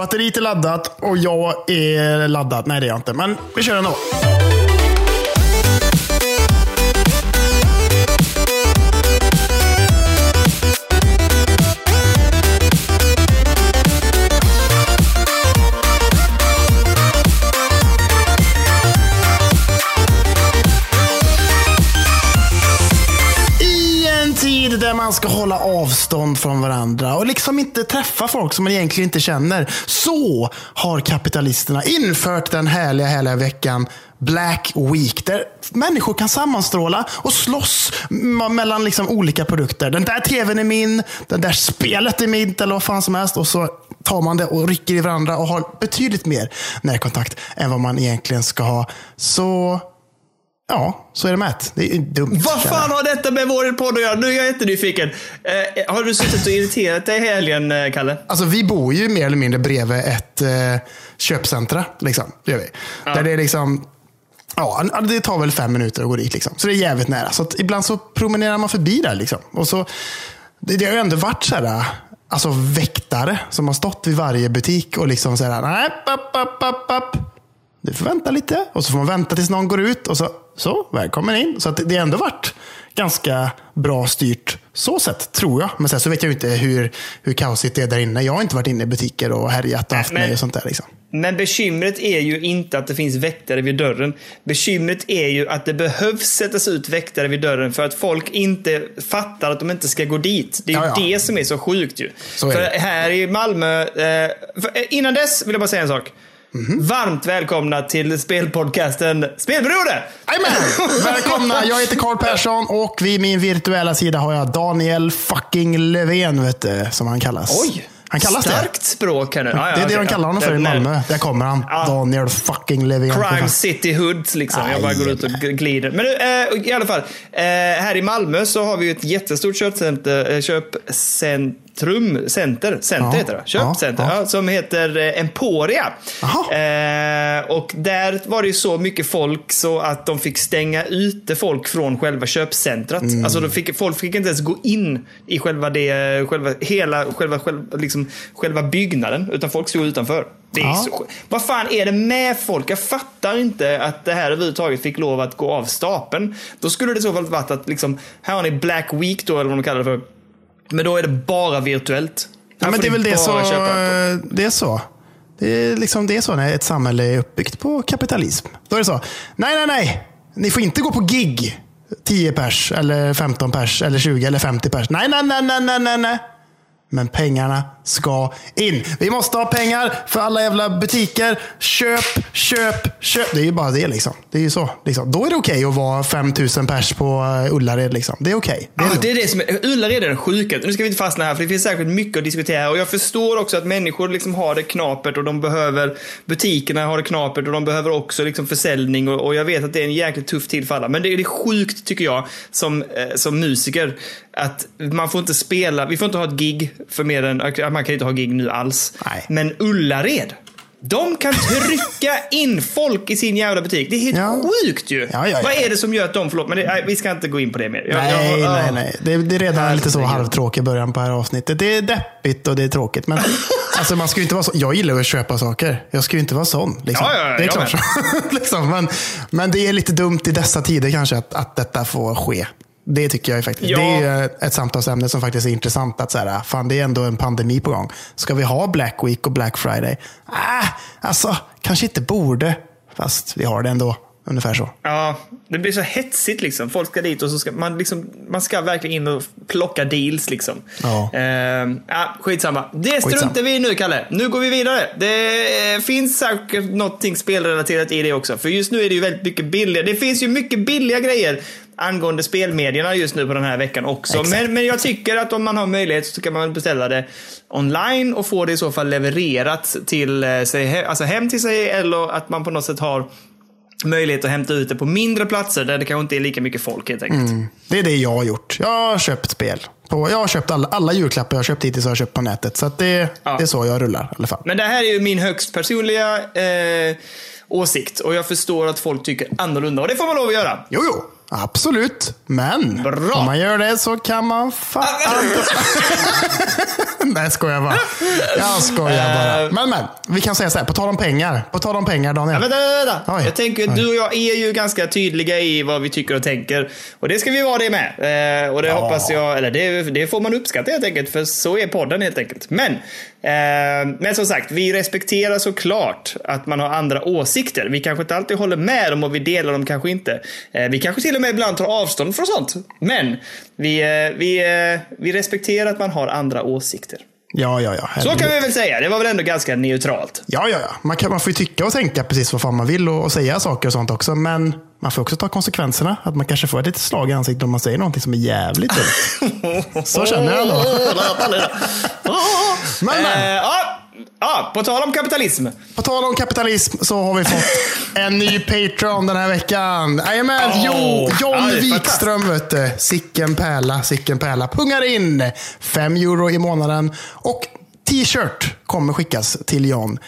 Batteriet är laddat och jag är laddad. Nej, det är jag inte. Men vi kör ändå. Avstånd från varandra och liksom inte träffa folk som man egentligen inte känner. Så har kapitalisterna infört den härliga, härliga veckan Black Week. Där människor kan sammanstråla och slåss mellan liksom olika produkter. Den där tvn är min, den där spelet är mitt eller vad fan som helst. Och så tar man det och rycker i varandra och har betydligt mer närkontakt än vad man egentligen ska ha. Så Ja, så är det med det. Är dumt. Vad fan har detta med vår podd att göra? Nu är jag jättenyfiken. Eh, har du suttit och irriterat dig i helgen, eh, Kalle? Alltså vi bor ju mer eller mindre bredvid ett eh, köpcentra. Liksom, det gör vi. Där det är liksom, ja, det tar väl fem minuter att gå dit. Liksom. Så det är jävligt nära. Så ibland så promenerar man förbi där. Liksom. Och så, det, det har ju ändå varit så här, alltså väktare som har stått vid varje butik och liksom så här, nej, app, app, app, app. Du får vänta lite och så får man vänta tills någon går ut och så, så välkommen in. Så att det, har ändå varit ganska bra styrt så sett, tror jag. Men sen så vet jag inte hur, hur kaosigt det är där inne. Jag har inte varit inne i butiker och härjat och haft mig och sånt där. Liksom. Men bekymret är ju inte att det finns väktare vid dörren. Bekymret är ju att det behövs sättas ut väktare vid dörren för att folk inte fattar att de inte ska gå dit. Det är ju Ja, ja. det som är så sjukt ju. Så för här i Malmö, eh, eh, innan dess vill jag bara säga en sak. Mhm. Varmt välkomna till spelpodcasten Spelberoende! Jajamän! Välkomna! Jag heter Carl Persson och vid min virtuella sida har jag Daniel fucking Löfven, vet du, som han kallas. Oj! Han kallas det. Starkt språk här nu. Ja, ja, Det är det okej, de kallar honom för i Malmö. Där kommer han. Ja. Daniel fucking Löfven. Crime City Hoods liksom. Jag bara går ut och glider. Men eh, i alla fall. Eh, här i Malmö så har vi ett jättestort köpcenter, eh, köpcentrum, center, center Ja, heter det. Köpcenter. ja, ja. Ja, som heter eh, Emporia. Eh, och där var det ju så mycket folk så att de fick stänga ute folk från själva köpcentret. Mm. Alltså de fick, folk fick inte ens gå in i själva det, själva, hela, själva, själva, liksom, själva byggnaden. Utan folk stod utanför. Det är så. Vad fan är det med folk? Jag fattar inte att det här överhuvudtaget fick lov att gå av stapeln. Då skulle det i så fall varit att liksom, här har ni Black Week då, eller vad de kallar det för. Men då är det bara virtuellt. Ja, men det är väl det så. Det är så. Det är, liksom, det är så när ett samhälle är uppbyggt på kapitalism. Då är det så. Nej, nej, nej. Ni får inte gå på gig. 10 pers, eller 15 pers, eller 20 eller 50 pers. Nej, nej, nej, nej, nej, nej. Men pengarna ska in. Vi måste ha pengar för alla jävla butiker. Köp, köp, köp. Det är ju bara det liksom. Det är ju så. Liksom. Då är det okej att vara 5000 pers på eh, Ullared. Liksom. Det är okej. Det är Ja, det är det som är, Ullared är den sjuka. Nu ska vi inte fastna här för det finns säkert mycket att diskutera. Och jag förstår också att människor liksom har det knapert och de behöver, butikerna har det knapert och de behöver också liksom försäljning. Och, och jag vet att det är en jäkligt tuff tid för alla. Men det är det sjukt tycker jag som, eh, som musiker. Att man får inte spela, vi får inte ha ett gig för mer än, man kan inte ha gig nu alls. Nej. Men Ullared. De kan trycka in folk i sin jävla butik. Det är helt Ja. sjukt ju. Ja, ja. Vad är det som gör att de, förlåt, men det, nej, vi ska inte gå in på det mer. Jag- Nej, jag- nej, nej. Det, det är redan lite så Herregud. halvtråkig början på det här avsnittet. Det är deppigt och det är tråkigt. Men alltså, man ska ju inte vara så. Jag gillar ju att köpa saker. Jag ska ju inte vara sån. Liksom. Ja, ja, ja, det är klart. så. liksom. men, men det är lite dumt i dessa tider kanske att, att detta får ske. Det tycker jag ju faktiskt. Ja. Det är ett samtalsämne som faktiskt är intressant. att så här, fan, Det är ändå en pandemi på gång. Ska vi ha Black Week och Black Friday? Ah, alltså, kanske inte borde. Fast vi har det ändå. Ungefär så. Ja, det blir så hetsigt liksom. Folk ska dit och så ska man liksom, man ska verkligen in och plocka deals liksom. Ja. Ehm, ja, skitsamma. Det struntar vi i nu Kalle. Nu går vi vidare. Det finns säkert någonting spelrelaterat i det också. För just nu är det ju väldigt mycket billiga. Det finns ju mycket billiga grejer angående spelmedierna just nu på den här veckan också. Men, men jag tycker att om man har möjlighet så kan man beställa det online och få det i så fall levererat till eh, sig, alltså hem till sig eller att man på något sätt har möjlighet att hämta ut det på mindre platser där det kanske inte är lika mycket folk helt enkelt. Det är det jag har gjort. Jag har köpt spel. På, jag har köpt alla, alla julklappar jag har köpt hittills har jag köpt på nätet. Så det, Ja. det är så jag rullar i alla fall. Men det här är ju min högst personliga eh, åsikt och jag förstår att folk tycker annorlunda och det får man lov att göra. Jo, jo. Absolut. Men Bra. om man gör det så kan man fan... Nej, jag skojar bara. Jag skojar bara. Men, men, vi kan säga så här, på tal om pengar. På tal om pengar, Daniel. Ja, vänta, vänta. Oj. Jag tänker, Oj. du och jag är ju ganska tydliga i vad vi tycker och tänker. Och det ska vi vara det med. Eh, och det hoppas jag, eller det, det får man uppskatta helt enkelt, för så är podden helt enkelt. Men, eh, men som sagt, vi respekterar såklart att man har andra åsikter. Vi kanske inte alltid håller med dem och vi delar dem kanske inte. Eh, vi kanske till och med ibland tar avstånd från sånt. Men vi, eh, vi, eh, vi respekterar att man har andra åsikter. Ja, ja, ja. Så herregud. kan vi väl säga. Det var väl ändå ganska neutralt. Ja, ja, ja. Man, kan, man får ju tycka och tänka precis vad fan man vill och, och säga saker och sånt också. Men man får också ta konsekvenserna. Att man kanske får ett litet slag i ansiktet om man säger någonting som är jävligt dumt. Så känner jag ändå. Men, men. Eh, ja, ja, på tal om kapitalism. På tal om kapitalism så har vi fått en ny Patreon den här veckan. Jajamän, Åh, jo, John är Wikström vet du. Sicken pärla, sicken pärla. Pungar in 5 euro i månaden. Och t-shirt kommer skickas till John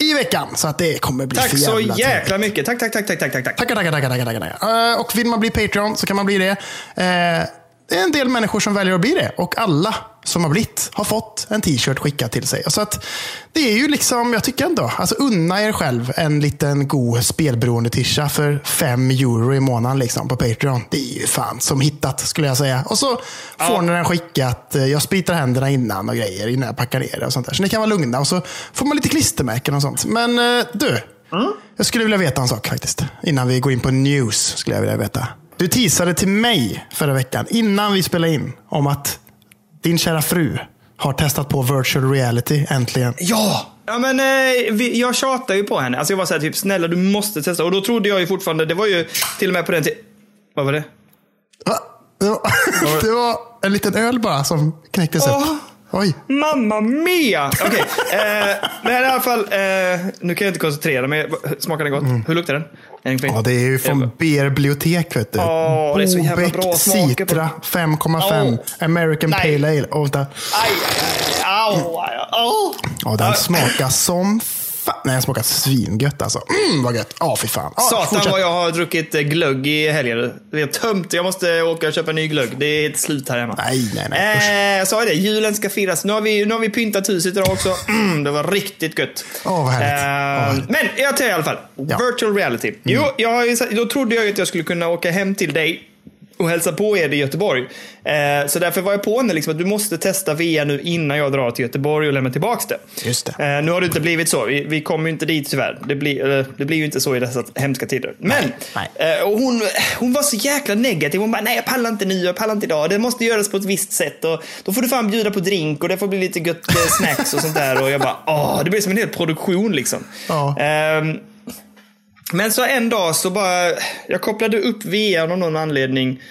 i veckan. Så att det kommer bli Tack för så jävla trevligt. jäkla mycket. Tack, tack, tack, tack, tack, tack. tack. Tackar, tackar, tackar, tackar, tackar. tackar. Eh, Och vill man bli Patreon så kan man bli det. Eh, Det är en del människor som väljer att bli det. Och alla som har blivit har fått en t-shirt skickad till sig. Så att det är ju liksom, jag tycker ändå, alltså unna er själv en liten god spelberoende tisha för 5 euro i månaden liksom på Patreon. Det är ju fan som hittat skulle jag säga. Och så får Ja. ni den skickat. eh, Jag spritar händerna innan och grejer innan jag packar ner det och sånt där. Så ni kan vara lugna och så får man lite klistermärken och sånt. Men eh, du, jag skulle vilja veta en sak faktiskt. Innan vi går in på news skulle jag vilja veta. Du teasade till mig förra veckan, innan vi spelade in, om att din kära fru har testat på virtual reality äntligen. Ja! Ja men eh, vi, jag tjatar ju på henne. Alltså jag var såhär typ, snälla du måste testa. Och då trodde jag ju fortfarande, det var ju till och med på den tiden. Vad var det? Va? Det var, det var en liten öl bara som knäcktes Åh. upp. Oj. Mamma mia! Okej, eh, men i alla fall. Eh, nu kan jag inte koncentrera mig. Smakar den gott? Hur luktar den? Mm. Ja, det är ju från Beer Bibliotek vet du. Åh, det är så jävla bra smaker på- Citra 5,5. Åh. American Nej. Pale Ale. Vänta. Aj, aj, aj, au. Ja, den smakar som fan. Nej, den smakar svingött alltså. Mm, vad gött. Ja, fy fan. Ja, Satan fortsätt. vad jag har druckit eh, glögg i helgen. Det är tömt. Jag måste åka och köpa ny glögg. Det är ett slut här hemma. Nej, nej, nej. Eh, jag sa ju det, julen ska firas. Nu har vi, nu har vi pyntat huset idag också. Mm, det var riktigt gött. Åh, vad härligt. Eh, vad härligt. men jag tar i alla fall. Ja. Mm. Virtual reality. Jo, jag ju, sagt- då trodde jag att jag skulle kunna åka hem till dig och hälsa på er i Göteborg. Eh, så därför var jag på henne liksom att du måste testa VR nu innan jag drar till Göteborg och lämnar tillbaka det. Just det. Eh, nu har det inte blivit så. Vi, vi kommer ju inte dit tyvärr. Det blir, eh, det blir ju inte så i dessa hemska tider. Men nej. Eh, och hon, hon var så jäkla negativ. Hon bara, nej jag pallar inte nu, jag pallar inte idag. Det måste göras på ett visst sätt. Och då får du fan bjuda på drink och det får bli lite gött snacks och sånt där. Och jag bara, åh, det blir som en hel produktion liksom. Ja. Men så en dag så bara, jag kopplade upp VR av någon anledning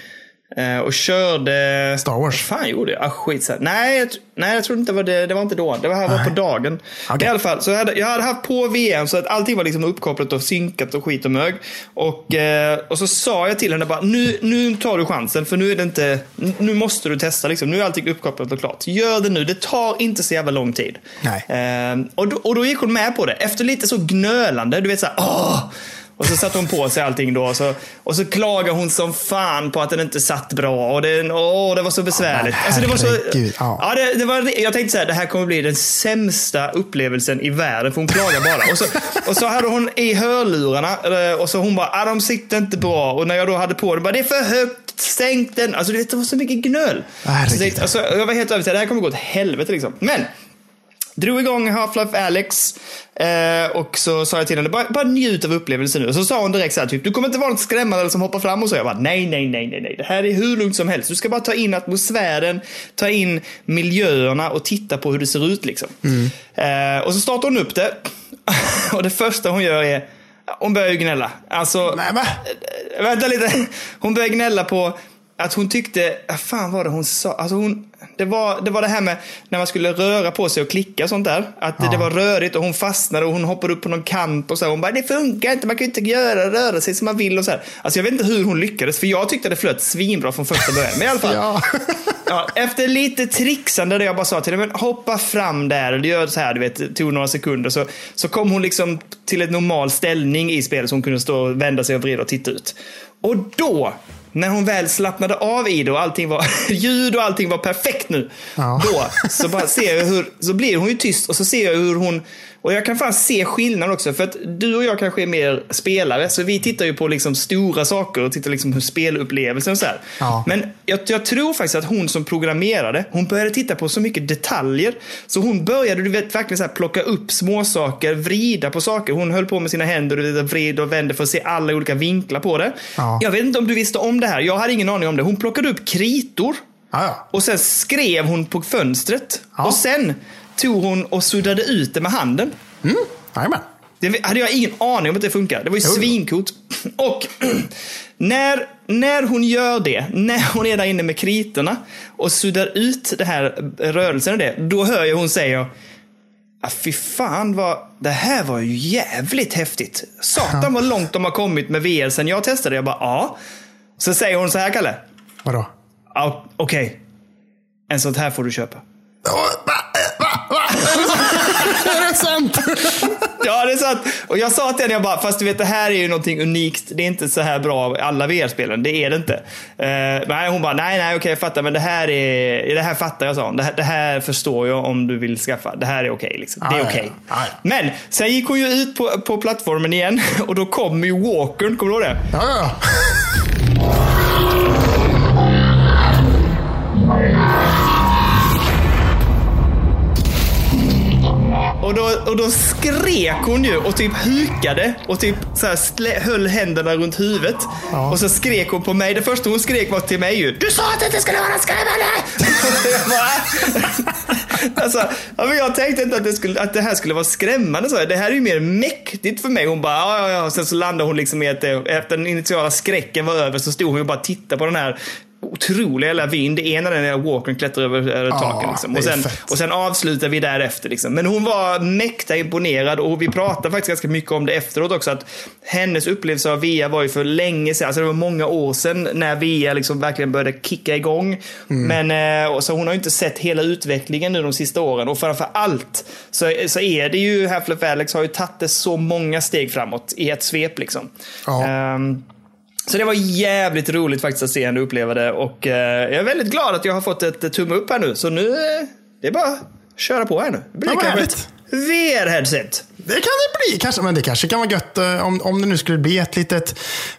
eh, Och körde... Star Wars. Fan gjorde jag? Ah, skit så här. Nej, jag, nej, jag tror inte det var det. Det var inte då. Det var här var på dagen. Okej. I alla fall, så jag hade, jag hade haft på VR så att allting var liksom uppkopplat och synkat och skit och mög. Och, eh, och så sa jag till henne bara, nu, nu tar du chansen för nu är det inte, nu måste du testa liksom. Nu är allting uppkopplat och klart. Gör det nu, det tar inte så jävla lång tid. Nej. Eh, och, då, och då gick hon med på det. Efter lite så gnölande, du vet såhär, åh! Och så satte hon på sig allting då. Och så, och så klagade hon som fan på att den inte satt bra. Och det, åh, det var så besvärligt. Ja, alltså, det var så, ja. ja, det, det var, jag tänkte så här, det här kommer bli den sämsta upplevelsen i världen. För hon klagar bara. Och så, och så hade hon i hörlurarna. eh, Och så hon bara, ah, de sitter inte bra. Och när jag då hade på det, bara, det är för högt. Sänk den. Alltså du vet, det var så mycket gnöl. Herregud. Så det, alltså, jag var helt övertygad, det här kommer gå åt helvete liksom. Men Drog igång Half-Life Alex eh, och så sa jag till henne, bara, bara njut av upplevelsen nu. Och så sa hon direkt så här, typ, du kommer inte vara något skrämmande eller som hoppar fram och så. Jag bara, nej, nej, nej, nej, nej. Det här är hur lugnt som helst. Du ska bara ta in atmosfären, ta in miljöerna och titta på hur det ser ut liksom. Eh, och så startar hon upp det. och det första hon gör är, hon börjar ju gnälla. Alltså, Nej, men. Vänta lite. Hon började gnälla på att hon tyckte, vad fan var det hon sa? Alltså hon, det, var, det var det här med när man skulle röra på sig och klicka och sånt där. Att Ja. det var rörigt och hon fastnade och hon hoppade upp på någon kant och så. Hon bara, det funkar inte, man kan ju inte göra, röra sig som man vill och så här. Alltså jag vet inte hur hon lyckades, för jag tyckte det flöt svinbra från första början. Men i alla fall. Ja. Ja, efter lite trixande där jag bara sa till henne, hoppa fram där. Och gör så här, du vet, tog några sekunder. Så, så kom hon liksom till en normal ställning i spelet så hon kunde stå och vända sig och vrida och titta ut. Och då, när hon väl slappnade av i det och allting var ljud och allting var perfekt nu. Ja. Då så bara ser jag hur, så blir hon ju tyst och så ser jag hur hon, och jag kan fan se skillnad också för att du och jag kanske är mer spelare så vi tittar ju på liksom stora saker och tittar liksom hur spelupplevelsen och så. Ja. Men jag, jag tror faktiskt att hon som programmerade, hon började titta på så mycket detaljer. Så hon började du vet, verkligen så här, plocka upp små saker, vrida på saker. Hon höll på med sina händer och vred och vände för att se alla olika vinklar på det. Ja. Jag vet inte om du visste om det här. Jag hade ingen aning om det. Hon plockade upp kritor Ja, ja. och sen skrev hon på fönstret. Ja. Och sen tog hon och suddade ut det med handen. Mm. Jajamän. Det hade jag ingen aning om att det funkar. Det var ju Jo. svincoolt. Och när, när hon gör det, när hon är där inne med kritorna och suddar ut det här rörelsen och det, då hör jag hon säga Ah, fy fan, vad, det här var ju jävligt häftigt. Satan vad långt de har kommit med VR sen jag testade. Jag bara, ja. Så säger hon så här, Kalle. Vadå? Ja, Okej, en sånt här får du köpa. Är det sant? Ja, det är sant. Och jag sa till henne, jag bara, fast du vet det här är ju någonting unikt. Det är inte så här bra i alla VR-spelen. Det är det inte. Uh, nej, hon bara, nej, nej, okej, jag fattar. Men det här är, det här fattar jag, sa hon. Det här, det här förstår jag om du vill skaffa. Det här är okej, liksom. Det är ja, okej. Men sen gick hon ju ut på, på plattformen igen och då kom ju Walkern, kommer du ihåg det? Ja, ja. Och då, och då skrek hon ju och typ hukade och typ så här höll händerna runt huvudet. Ja. Och så skrek hon på mig. Det första hon skrek var till mig ju. Du sa att det inte skulle vara skrämmande! alltså, jag tänkte inte att det, skulle, att det här skulle vara skrämmande. Så. Det här är ju mer mäktigt för mig. Hon bara, ja, ja, ja. Och sen så landade hon liksom i att det, efter den initiala skräcken var över så stod hon ju bara och tittade på den här otroliga jävla vin. Det ena är när Walkern klättrar över, taket. Liksom. Och, sen, och sen avslutar vi därefter. Liksom. Men hon var mäkta imponerad och vi pratade faktiskt ganska mycket om det efteråt också. Att hennes upplevelse av VR var ju för länge sedan. Alltså det var många år sedan när VR liksom verkligen började kicka igång. Mm. Men eh, så hon har ju inte sett hela utvecklingen nu de sista åren. Och framför allt så, så är det ju Half-Life Alex har ju tagit det så många steg framåt i ett svep. Liksom. Ja. Ehm, så det var jävligt roligt faktiskt att se henne uppleva det. Och eh, jag är väldigt glad att jag har fått ett tumme upp här nu. Så nu, eh, det är bara att köra på här nu. Det blir Ja, vad härligt. VR-headset. Det kan det bli kanske, men det kanske kan vara gött eh, om, om det nu skulle bli ett litet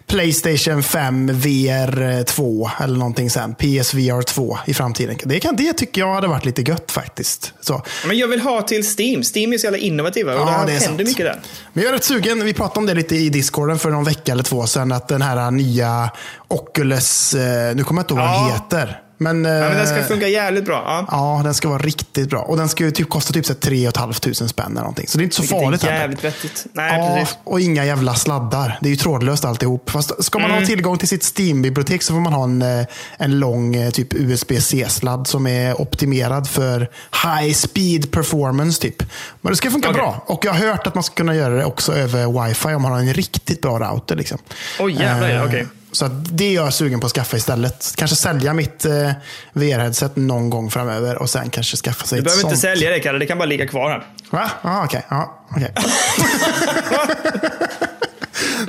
Playstation 5 VR 2 eller någonting sen. PSVR 2 i framtiden. Det, kan, det tycker jag hade varit lite gött faktiskt. Så. Men jag vill ha till Steam. Steam är så jävla innovativa och det, här det händer sant. mycket där. Men jag är rätt sugen. Vi pratade om det lite i Discorden för någon vecka eller två sedan. Att den här nya Oculus, eh, nu kommer jag inte ihåg vad den Ja. heter. Men, Ja, men den ska eh, funka jävligt bra. Ja. Ja, den ska vara riktigt bra. Och den ska ju typ kosta typ så här 3 500 spänn eller någonting. Så det är inte så Vilket farligt är heller. jävligt vettigt. Nej, Ja, precis. och inga jävla sladdar. Det är ju trådlöst alltihop. Fast ska man Mm. ha tillgång till sitt Steam-bibliotek så får man ha en, eh, en lång eh, typ USB-C-sladd som är optimerad för high speed performance. typ. Men det ska funka Okej. bra. Och jag har hört att man ska kunna göra det också över wifi om man har en riktigt bra router. Liksom. Oj, jävlar, Eh, okej. Så att det är jag sugen på att skaffa istället. Kanske sälja mitt eh, VR-headset någon gång framöver och sen kanske skaffa sig Du ett behöver sånt. inte sälja det, Kalle. Det kan bara ligga kvar här. Va? Ah, okej. Okej.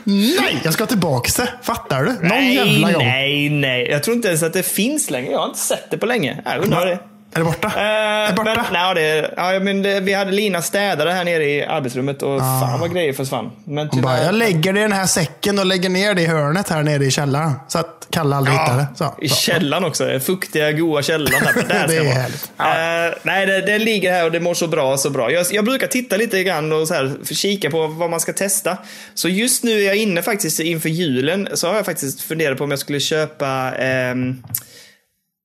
Nej, jag ska tillbaka det. Fattar du? Någon nej, jävla gång. nej, nej. Jag tror inte ens att det finns längre. Jag har inte sett det på länge. Jag undrar det. Är det borta? Eh, är borta? Men, nej, det, ja, men det, vi hade Lina städare här nere i arbetsrummet och fan vad grejer försvann. Men Hon bara, tyvärr, jag lägger det i den här säcken och lägger ner det i hörnet här nere i källaren. Så att Kalle aldrig hittar det. Så, I så. källaren också. Fuktiga, goa källaren. Där, där Det är vara. härligt. Eh, nej, det, det ligger här och det mår så bra, så bra. Jag, jag brukar titta lite grann och så här, kika på vad man ska testa. Så just nu är jag inne faktiskt inför julen, så har jag faktiskt funderat på om jag skulle köpa ehm,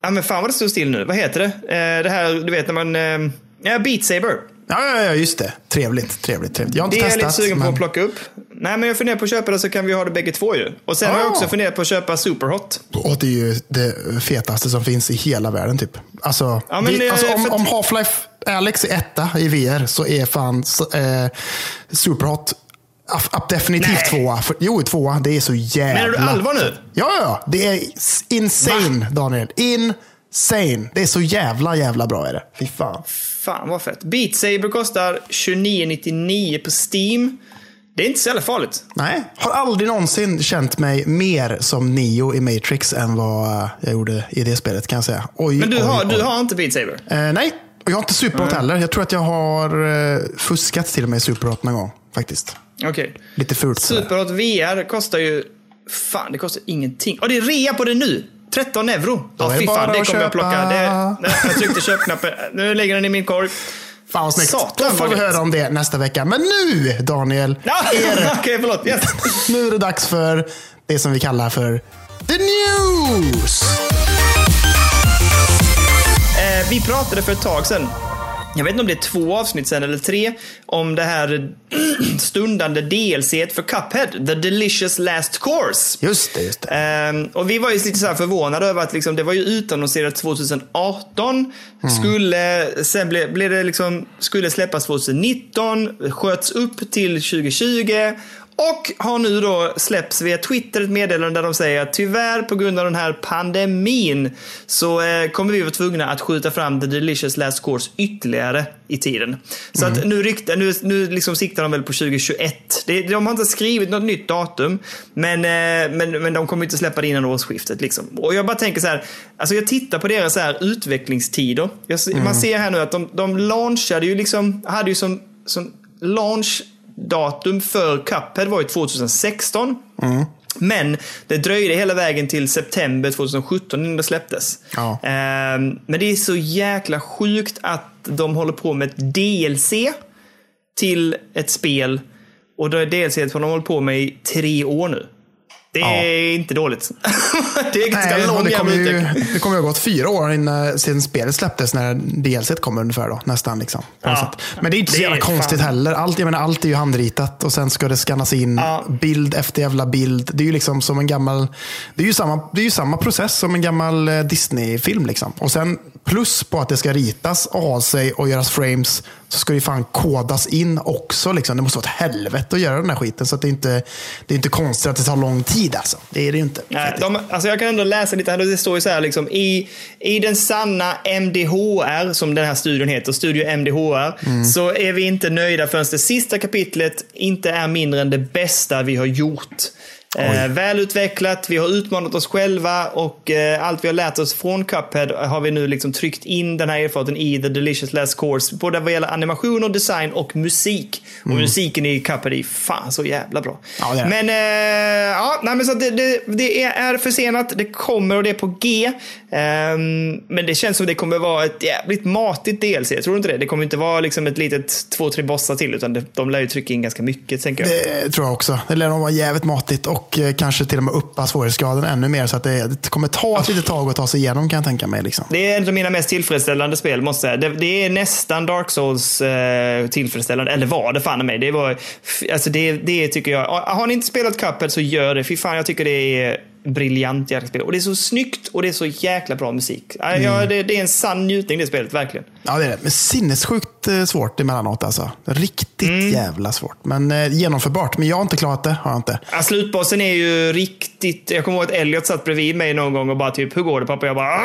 Ja men fan vad det står still nu. Vad heter det? Eh, det här, du vet när man... Eh, ja, Beat Saber. Ja, ja, ja, just det. Trevligt, trevligt, trevligt. Jag har inte Det är jag testat. lite sugen på men... att plocka upp. Nej men jag funderar på att köpa det så kan vi ha det bägge två ju. Och sen har jag Ah. också funderat på att köpa Superhot. Och det är ju det fetaste som finns i hela världen typ. Alltså, Ja, men, vi, eh, alltså om, om Half-Life Alex är etta i VR så är fan eh, Superhot up, up definitivt Nej. tvåa. Jo, tvåa. Det är så jävla... Menar du allvar nu? Ja, ja. Det är insane, Daniel. Insane. Det är så jävla, jävla bra är det. Fy fan. Fan vad fett. Beat Saber kostar 29,99 på Steam. Det är inte så jävla farligt. Nej, har aldrig någonsin känt mig mer som Neo i Matrix än vad jag gjorde i det spelet kan jag säga. Oj, Men du, oj, har, oj. du har inte Beat Saber? Eh, nej, och jag har inte Superhot heller. Jag tror att jag har eh, fuskat till och med Superhot någon gång. Faktiskt. Okej. Lite fult. Superhot VR kostar ju... Fan, det kostar ingenting. Och det är rea på det nu! 13 euro. Är Ja, det fy fan, det kommer jag plocka. Det, nej, jag tryckte köpknappen. Nu ligger den i min korg. Fan vad snyggt. Satan, Då får vi höra om det nästa vecka. Men nu, Daniel, Ja, Okej, förlåt. Yes. nu är det dags för det som vi kallar för The News! Eh, vi pratade för ett tag sedan, jag vet inte om det är två avsnitt sedan eller tre, om det här stundande DLC för Cuphead, The Delicious Last Course. Just det, just det. Ehm, och vi var ju lite så här förvånade över att liksom, det var ju utannonserat 2018. Skulle, sen ble, blev det liksom, skulle släppas 2019, sköts upp till 2020. Och har nu då släppts via Twitter ett meddelande där de säger att tyvärr på grund av den här pandemin så eh, kommer vi vara tvungna att skjuta fram The Delicious Last Course ytterligare i tiden. Så att nu, rykte, nu, nu liksom siktar de väl på 2021. Det, de har inte skrivit något nytt datum, men, eh, men, men de kommer inte släppa det innan årsskiftet. Liksom. Och jag bara tänker så här, alltså jag tittar på deras så här utvecklingstider. Jag, Man ser här nu att de, de launchade ju liksom, hade ju som, som launch datum för Cuphead var ju 2016. Men det dröjde hela vägen till september 2017 innan det släpptes. Ja. Ehm, men det är så jäkla sjukt att de håller på med ett DLC till ett spel. Och det är DLC har de hållit på med i tre år nu. Det är inte dåligt. det är ganska Nej, lång det kommer ju, utveckling. det kommer ju ha gått fyra år innan, sedan spelet släpptes, när DLC kom ungefär då, nästan. Liksom, Ja. Men det är inte så jävla konstigt fan- heller. Allt, jag menar, allt är ju handritat och sen ska det skannas in Ja. bild efter jävla bild. Det är ju liksom som en gammal, det är ju samma, det är ju samma process som en gammal eh, Disney-film. Liksom. Och sen plus på att det ska ritas av sig och göras frames så ska det fan kodas in också. Liksom. Det måste vara ett helvete att göra den här skiten. Så att det, är inte, det är inte konstigt att det tar lång tid. Alltså. Det är det ju inte. Nej, de, alltså jag kan ändå läsa lite här. Det står ju så här liksom i, i den sanna MDHR, som den här studion heter, Studio MDHR, Mm. så är vi inte nöjda förrän det sista kapitlet inte är mindre än det bästa vi har gjort. Eh, välutvecklat, vi har utmanat oss själva och eh, allt vi har lärt oss från Cuphead har vi nu liksom tryckt in den här erfarenheten i The Delicious Last Course. Både vad gäller animation och design och musik. Och musiken i Cuphead är fan så jävla bra. Ja, det är. Men, eh, ja, nej, men så det, det, det är försenat, det kommer och det är på G. Ehm, men det känns som det kommer vara ett jävligt matigt DLC. Tror du inte det? Det kommer inte vara liksom ett litet två, tre bossar till, utan de lär ju trycka in ganska mycket, tänker jag. Det tror jag också. Det lär nog vara jävligt matigt och och eh, kanske till och med uppa svårighetsgraden ännu mer. Så att det, det kommer ta ett litet tag att ta sig igenom kan jag tänka mig. Liksom. Det är ett av mina mest tillfredsställande spel, måste jag säga. Det, det är nästan Dark Souls eh, tillfredsställande. Eller var det fan i mig. Det, var, alltså det, det tycker jag. Har ni inte spelat Cuphead så gör det. Fy fan, jag tycker det är briljant jäkla. Och det är så snyggt och det är så jäkla bra musik. Ja, Ja, det, det är en sann njutning det spelet, verkligen. Ja, det är det. Men sinnessjukt eh, svårt emellanåt alltså. Riktigt jävla svårt. Men eh, genomförbart. Men jag har inte klarat det. Har jag inte. Ja, slutbossen är ju riktigt... Jag kommer ihåg att Elliot satt bredvid mig någon gång och bara typ, hur går det pappa? Jag bara...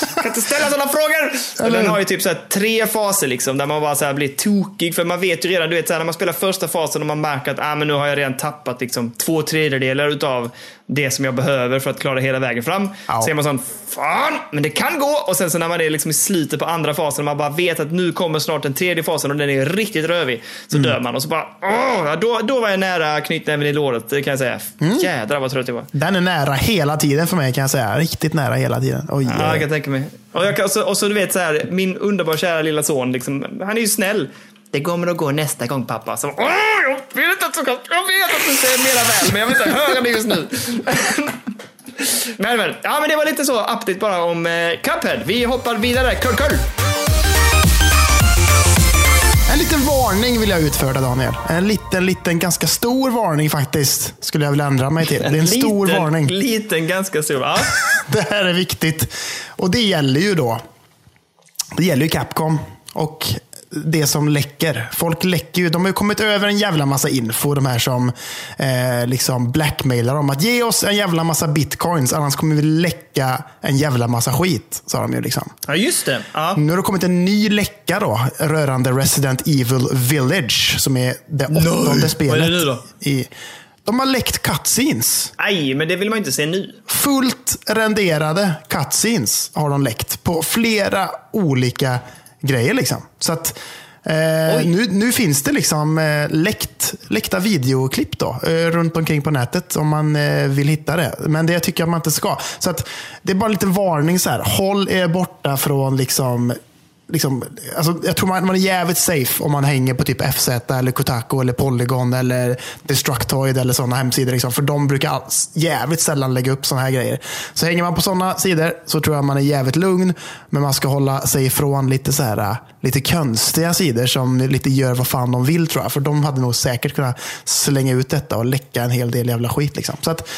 Kan inte ställa sådana frågor! Och den har ju typ så här tre faser liksom, där man bara så här blir tokig. För man vet ju redan, du vet, så här, när man spelar första fasen och man märker att ah, men nu har jag redan tappat liksom, två tredjedelar utav det som jag behöver för att klara hela vägen fram. Ja. Så är man sån, fan, men det kan gå! Och sen så när man är liksom i slutet på andra fasen och man bara vet att nu kommer snart den tredje fasen och den är riktigt rövig. Så dör man och så bara, åh, då, då var jag nära knytnäven i låret, det kan jag säga. Jädrar vad trött jag var. Den är nära hela tiden för mig kan jag säga. Riktigt nära hela tiden. Oj, Ja, jag kan tänka mig. Och, jag och, så, och så du vet så här, min underbara kära lilla son, liksom, han är ju snäll. Det kommer att gå nästa gång pappa. Så, Åh, jag vet att du kan, jag vet att du säger mera väl, men jag vill inte höra det just nu. men, men, ja, men det var lite så update bara om eh, Cuphead. Vi hoppar vidare. Kull, kull. En liten varning vill jag utföra Daniel. En liten, liten, ganska stor varning faktiskt. Skulle jag vilja ändra mig till. Det är en stor liten, varning. Liten, ganska stor. Ja. Det här är viktigt. Och det gäller ju då. Det gäller ju Capcom. Och det som läcker. Folk läcker ju. De har ju kommit över en jävla massa info, de här som eh, liksom blackmailar om att ge oss en jävla massa bitcoins, annars kommer vi läcka en jävla massa skit. Sa de ju liksom. Ja, just det. Ja. Nu har det kommit en ny läcka då, rörande Resident Evil Village, som är det åttonde Nej. spelet. Vad är det nu då? I, de har läckt cutscenes. Nej, men det vill man inte se nu. Fullt renderade cutscenes har de läckt på flera olika grejer. Liksom. Så att eh, nu, nu finns det liksom eh, läckt, läckta videoklipp då, eh, runt omkring på nätet om man eh, vill hitta det. Men det tycker jag man inte ska. Så att det är bara en liten varning. så här. Håll er borta från liksom Liksom, alltså, jag tror man, man är jävligt safe om man hänger på typ FZ, eller Kotaku, eller Polygon eller Destructoid eller sådana hemsidor. Liksom, för de brukar alls, jävligt sällan lägga upp sådana här grejer. Så hänger man på sådana sidor så tror jag man är jävligt lugn. Men man ska hålla sig ifrån lite, så här, lite konstiga sidor som lite gör vad fan de vill tror jag. För de hade nog säkert kunnat slänga ut detta och läcka en hel del jävla skit. Liksom. Så att,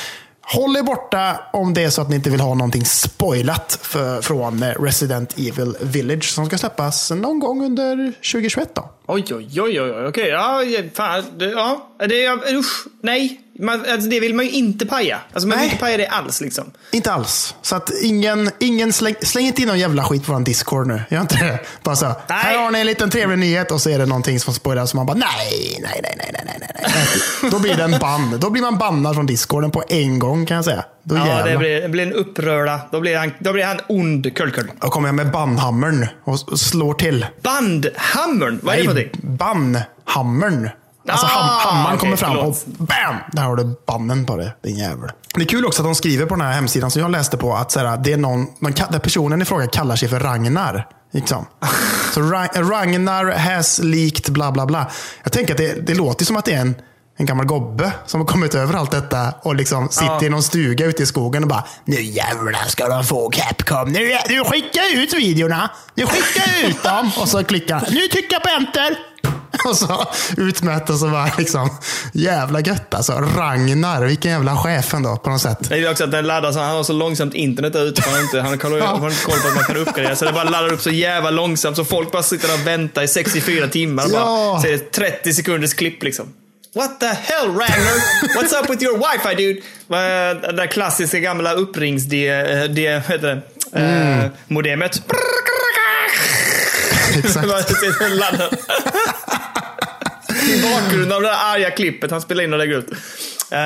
Håll er borta om det är så att ni inte vill ha någonting spoilat för, från eh, Resident Evil Village som ska släppas någon gång under 2021. Då. Oj, oj, oj, oj, okej. Ja, fan. Det, ja, det, usch, nej. Man, alltså, det vill man ju inte paja. Alltså, man vill Nej. inte paja det alls liksom. Inte alls. Så att ingen, ingen släng, släng inte in någon jävla skit på vår Discord nu. Gör inte det. Bara så. Här har ni en liten trevlig nyhet och så är det någonting som spoilas. Så man bara nej, nej, nej, nej, nej, nej, nej. Då blir det en ban. Då blir man bannad från Discorden på en gång kan jag säga. Då Ja, jävlar. det blir, det blir en upprörda. Då blir han, då blir han ond kullkull. Då kommer jag med bannhammern och och slår till. Bandhammern, vad är det för någonting? Bannhammern. Alltså Ah, ham hammaren okej, kommer fram förlåt. och BAM! Där har du bannen på det, din jävel. Det är kul också att de skriver på den här hemsidan som jag läste på att så här, det är någon, man, där personen i fråga kallar sig för Ragnar. Liksom. Så Ra- Ragnar has leaked bla bla bla. Jag tänker att det, det låter som att det är en, en gammal gobbe som har kommit över allt detta och liksom sitter Ja. i någon stuga ute i skogen och bara Nu jävlar ska de få Capcom. Nu, nu skickar ut videorna. Nu skickar ut dem. Och så klickar. Nu trycker jag på enter. Och så utmätt och så var liksom jävla gött alltså. Ragnar, vilken jävla chef ändå på något sätt. Det är också att den laddar så han har så långsamt internet där ute. Han har inte, han har koll, han har inte koll på att man kan uppgradera. Så det bara laddar upp så jävla långsamt så folk bara sitter och väntar i 64 timmar. Och Ja. bara, så är det 30 sekunders klipp liksom. What the hell Ragnar? What's up with your wifi dude? Det där klassiska gamla upprings det, det, det? Eh, modemet. Exakt. Bara sitter och laddar. I bakgrunden av det där arga klippet han spelar in och lägger ut. Eh,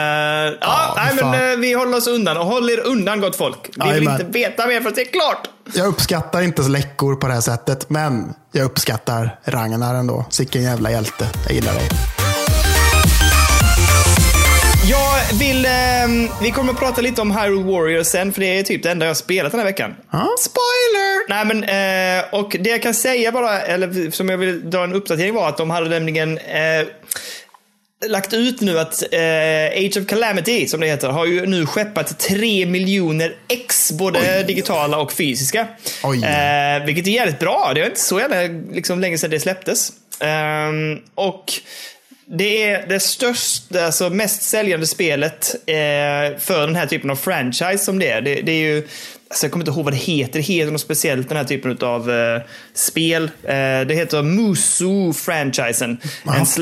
ja, nej, fan. men eh, vi håller oss undan. Och håll er undan gott folk. Vi vill Jajamän. inte veta mer för att det är klart. Jag uppskattar inte läckor på det här sättet, men jag uppskattar Ragnar ändå. Sicken jävla hjälte. Jag gillar dig. Jag vill... ehm, vi kommer att prata lite om Hyrule Warriors sen, för det är typ det enda jag har spelat den här veckan. Ja. Spoiler! Nej, men, eh, och det jag kan säga bara, eller som jag vill dra en uppdatering var att de hade nämligen eh, lagt ut nu att eh, Age of Calamity, som det heter, har ju nu skeppat 3 miljoner ex, både digitala och fysiska. Oj. Eh, vilket är jävligt bra. Det var inte så jävla liksom, länge sedan det släpptes. Ehm, och det är det största, alltså mest säljande spelet eh, för den här typen av franchise som det är. Det, det är ju, alltså jag kommer inte ihåg vad det heter. Det heter något speciellt, den här typen av eh, spel. Eh, det heter Musu-franchisen.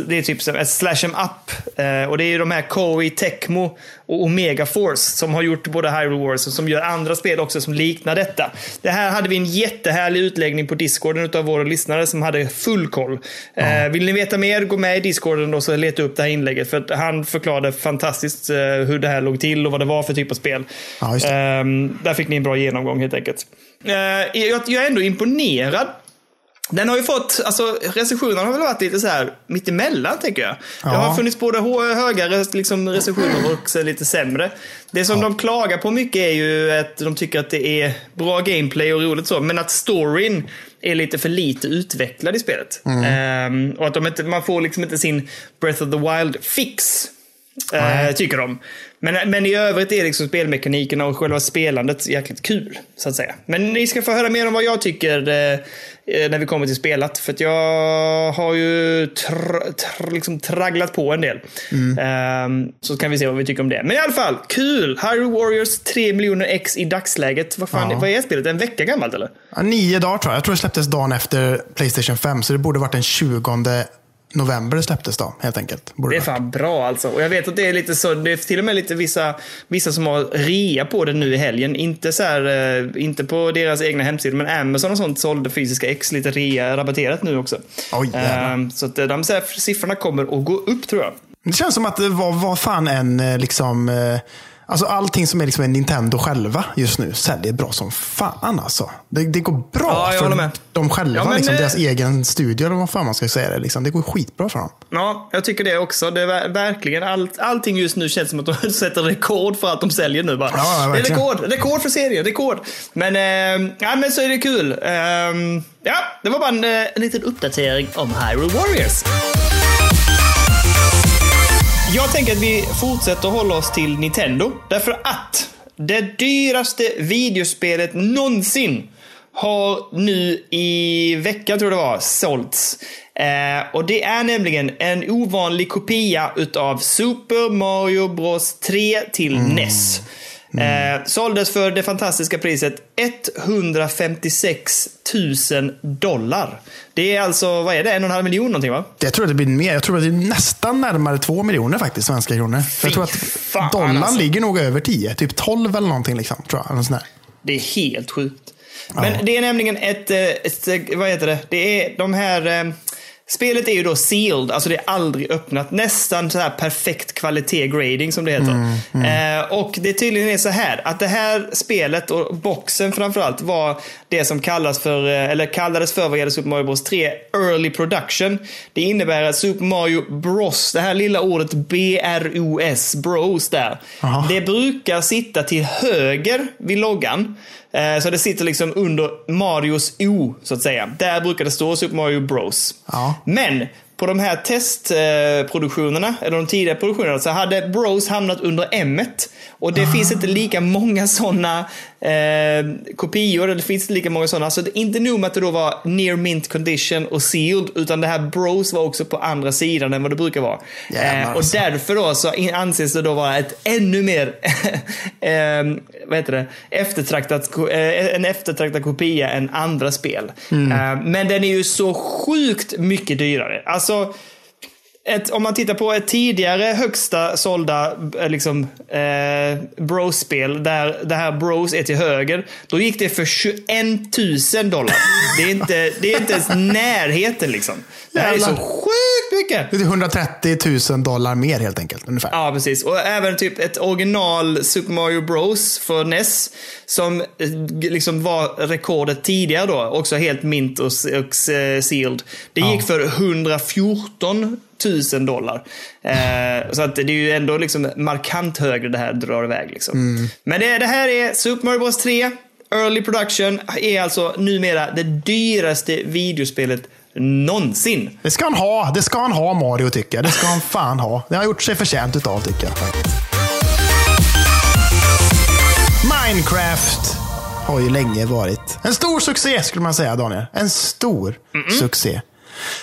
Det är typ som ett slash em up. Eh, och det är ju de här Koei, Tecmo och Omega Force som har gjort både Hyrule Wars och som gör andra spel också som liknar detta. Det här hade vi en jättehärlig utläggning på Discorden av våra lyssnare som hade full koll. Eh, vill ni veta mer, gå med i Discorden och så leta upp det här inlägget. För han förklarade fantastiskt eh, hur det här låg till och vad det var för typ av spel. Ja. Ehm, där fick ni en bra genomgång helt enkelt. Eh, jag, jag är ändå imponerad. Den har ju fått, alltså recensionerna har väl varit lite så här mittemellan tänker jag. Det Ja. har funnits både höga liksom, recensioner och lite sämre. Det som de klagar på mycket är ju att de tycker att det är bra gameplay och roligt så, men att storyn är lite för lite utvecklad i spelet. Ehm, och att de inte, man får liksom inte sin Breath of the Wild Eh, tycker de. Men, men i övrigt är liksom spelmekaniken och själva spelandet jäkligt kul. Så att säga. Men ni ska få höra mer om vad jag tycker eh, när vi kommer till spelat. För att jag har ju tr, tr, liksom tragglat på en del. Mm. Eh, så kan vi se vad vi tycker om det. Men i alla fall, kul! Hyrule Warriors 3 miljoner X i dagsläget. Vad fan, Ja. vad är spelet? En vecka gammalt eller? Ja, nio dagar tror jag. Jag tror det släpptes dagen efter Playstation 5. Så det borde varit den 20 november släpptes då, helt enkelt. Borde Det är fan bra alltså. Och jag vet att det är lite så, det är till och med lite vissa, vissa som har rea på det nu i helgen. Inte så här, eh, inte på deras egna hemsidor, men Amazon och sånt sålde fysiska ex lite rea rabatterat nu också. Oj. Ehm, så att eh, de så här, siffrorna kommer att gå upp tror jag. Det känns som att det var vad fan en eh, liksom... eh, Alltså allting som är liksom en Nintendo själva just nu säljer bra som fan alltså. Det, det går bra Ja, för dem själva. Ja, men, liksom, eh, deras egen studio eller vad fan man ska säga det. Liksom. Det går skitbra för dem. Ja, jag tycker det också. Det är ver- verkligen allt, allting just nu känns som att de sätter rekord för allt de säljer nu bara. Ja, det är rekord, rekord för serien, rekord. Men, eh, ja, men så är det kul. Ehm, ja, det var bara en, eh, en liten uppdatering om Hyrule Warriors. Jag tänker att vi fortsätter hålla oss till Nintendo. Därför att det dyraste videospelet någonsin har nu i veckan, tror jag det var, sålts. Eh, och det är nämligen en ovanlig kopia utav Super Mario Bros 3 till NES. Eh, såldes för det fantastiska priset 156 000 dollar. Det är alltså, vad är det, en och en halv miljon någonting va? Jag tror att det blir mer. Jag tror att det är nästan närmare två miljoner faktiskt, svenska kronor. För jag tror att dollarn alltså. ligger nog över 10. Typ 12 eller någonting. Liksom, tror jag. Eller. Det är helt sjukt. Men det är nämligen ett, eh, ett, vad heter det? Det är de här, eh, spelet är ju då sealed, alltså det är aldrig öppnat. Nästan så här perfekt kvalitet grading som det heter. Eh, och det tydligen är så här, att det här spelet och boxen framförallt var det som kallas för, eh, eller kallades för vad gäller Super Mario Bros 3, early production. Det innebär att Super Mario Bros, det här lilla ordet B-R-O-S, Bros där. Aha. Det brukar sitta till höger vid loggan. Eh, Så det sitter liksom under Marios O, så att säga. Där brukar det stå Super Mario Bros. Ja. Men på de här testproduktionerna, eller de tidiga produktionerna, så hade Bros hamnat under M. Och det finns inte lika många sådana eh, kopior, eller det finns inte lika många sådana. Så det är inte nog med att det då var near mint condition och sealed, utan det här Bros var också på andra sidan än vad det brukar vara. Jävlar, Eh, och alltså. därför då så anses det då vara ett ännu mer eh, vad heter det? Eftertraktat, eh, en eftertraktad kopia än andra spel. Mm. Eh, men den är ju så sjukt mycket dyrare. Alltså, so ett, om man tittar på ett tidigare högsta sålda eh, liksom, eh, Bros-spel där det här Bros är till höger. Då gick det för 21 000 dollar. Det är inte, det är inte ens närheten liksom. Det här är så sjukt mycket. Det är 130 000 dollar mer helt enkelt. Ungefär. Ja, precis. Och även typ ett original Super Mario Bros för NES. Som eh, liksom var rekordet tidigare då. Också helt mint och, och eh, sealed. Det gick för 114 000 dollar. Eh, så att det är ju ändå liksom markant högre det här drar iväg. Liksom. Men det, det här är Super Mario Bros 3. Early production är alltså numera det dyraste videospelet någonsin. Det ska han ha. Det ska han ha, Mario, tycker jag. Det ska han fan ha. Det har gjort sig förtjänt utav, tycker jag. Minecraft har ju länge varit en stor succé, skulle man säga, Daniel. En stor succé.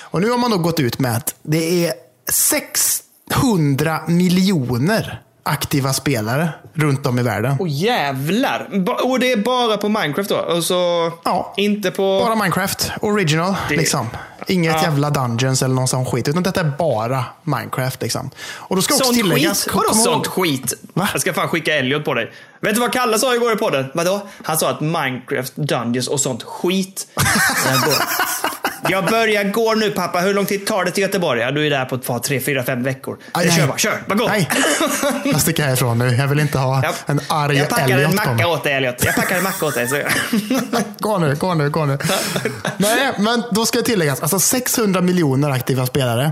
Och nu har man då gått ut med att det är 600 miljoner aktiva spelare runt om i världen. Och jävlar! Och det är bara på Minecraft då? Och så Ja. inte på... Bara Minecraft, original. Det- liksom. Inget Ja. jävla Dungeons eller någon sån skit. Utan detta är bara Minecraft. Liksom. Och då ska också Sånt tilläggas... skit? Vadå sånt skit? Va? Jag ska fan skicka Elliot på dig. Vet du vad Kalle sa igår i podden? Vadå? Han sa att Minecraft, Dungeons och sånt skit. Jag börjar gå nu pappa. Hur lång tid tar det till Göteborg? Ja, du är där på ett par, tre, fyra, fem veckor. Aj, Jag kör nej. bara, kör. Bara gå. Nej, jag sticker härifrån nu. Jag vill inte ha Jag, en arg jag packar en Elliot på macka åt dig Elliot. Jag packar en macka åt dig. Så. Gå nu, gå nu, gå nu. Nej, men då ska jag tilläggas. Alltså 600 miljoner aktiva spelare.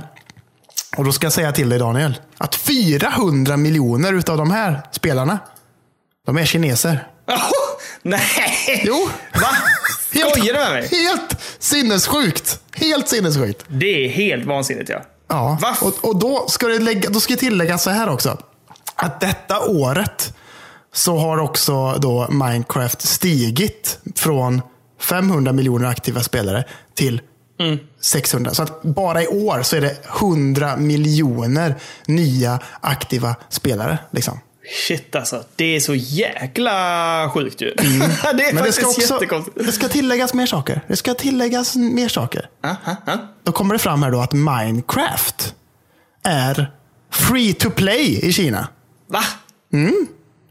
Och då ska jag säga till dig Daniel. Att 400 miljoner utav de här spelarna. De är kineser. Jaha, Nej! Jo. Va? Skojar du med mig? Helt sinnessjukt. Helt sinnessjukt. Det är helt vansinnigt ja. Ja, Va? och, och då, ska det lägga, då ska jag tillägga så här också. Att detta året så har också då Minecraft stigit från 500 miljoner aktiva spelare till 600. Så att bara i år så är det 100 miljoner nya aktiva spelare. Liksom. Shit alltså. Det är så jäkla sjukt ju. det är Mm. Men det faktiskt ska, också, jättekonstigt. det ska tilläggas mer saker. Det ska tilläggas mer saker. Aha, aha. Då kommer det fram här då att Minecraft är free to play i Kina. Va?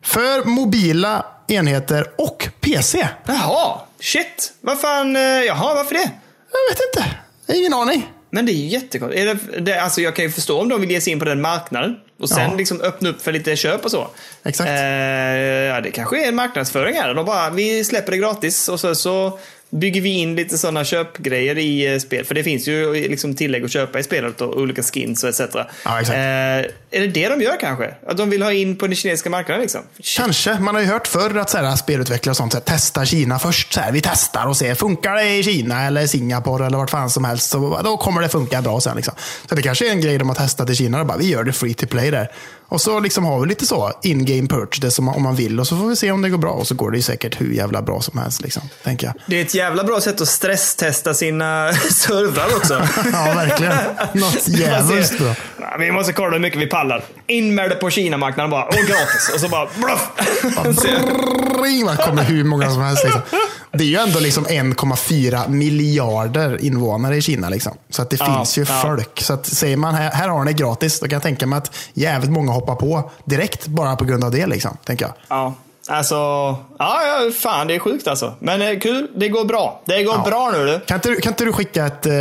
För mobila enheter och PC. Jaha. Shit. Vad fan. eh, Jaha, varför det? Jag vet inte. Jag har ingen aning. Men det är ju jättekonstigt. Det, det, alltså jag kan ju förstå om de vill ge sig in på den marknaden. Och sen Ja. liksom öppna upp för lite köp och så. Exakt. Eh, ja, det kanske är en marknadsföring här. De bara, vi släpper det gratis och så, så bygger vi in lite sådana köpgrejer i eh, spel. För det finns ju liksom tillägg att köpa i spelet och olika skins och etc. Ja, exakt. Eh, är det det de gör kanske? Att de vill ha in på den kinesiska marknaden liksom? Kanske. Man har ju hört förr att så här, spelutvecklare och sånt så här, testar Kina först. Så här, vi testar och ser, funkar det i Kina eller Singapore eller vart fan som helst. Så, då kommer det funka bra sen. Liksom. Så det kanske är en grej de har testat i Kina. Bara, vi gör det free to play där. Och så liksom har vi lite så in-game purchase om, man vill. Och så får vi se om det går bra. Och så går det ju säkert hur jävla bra som helst. Liksom, tänker jag. Det är ett jävla bra sätt att stresstesta sina servrar också. Ja, verkligen. Något jävligt bra. Vi måste kolla hur mycket vi pallar. In med det på Kina-marknaden bara. Och gratis. Och så bara bluff. Man kommer hur många som helst. Liksom. Det är ju ändå liksom 1,4 miljarder invånare i Kina. Liksom. Så att det Ja, finns ju ja. folk. Så att säger man här, här har ni gratis, då kan jag tänka mig att jävligt många hoppar på direkt bara på grund av det. Liksom, tänker jag. Ja, alltså. Ja, ja, fan det är sjukt alltså. Men eh, kul, det går bra. Det går bra nu du. Kan inte, kan inte du skicka ett eh,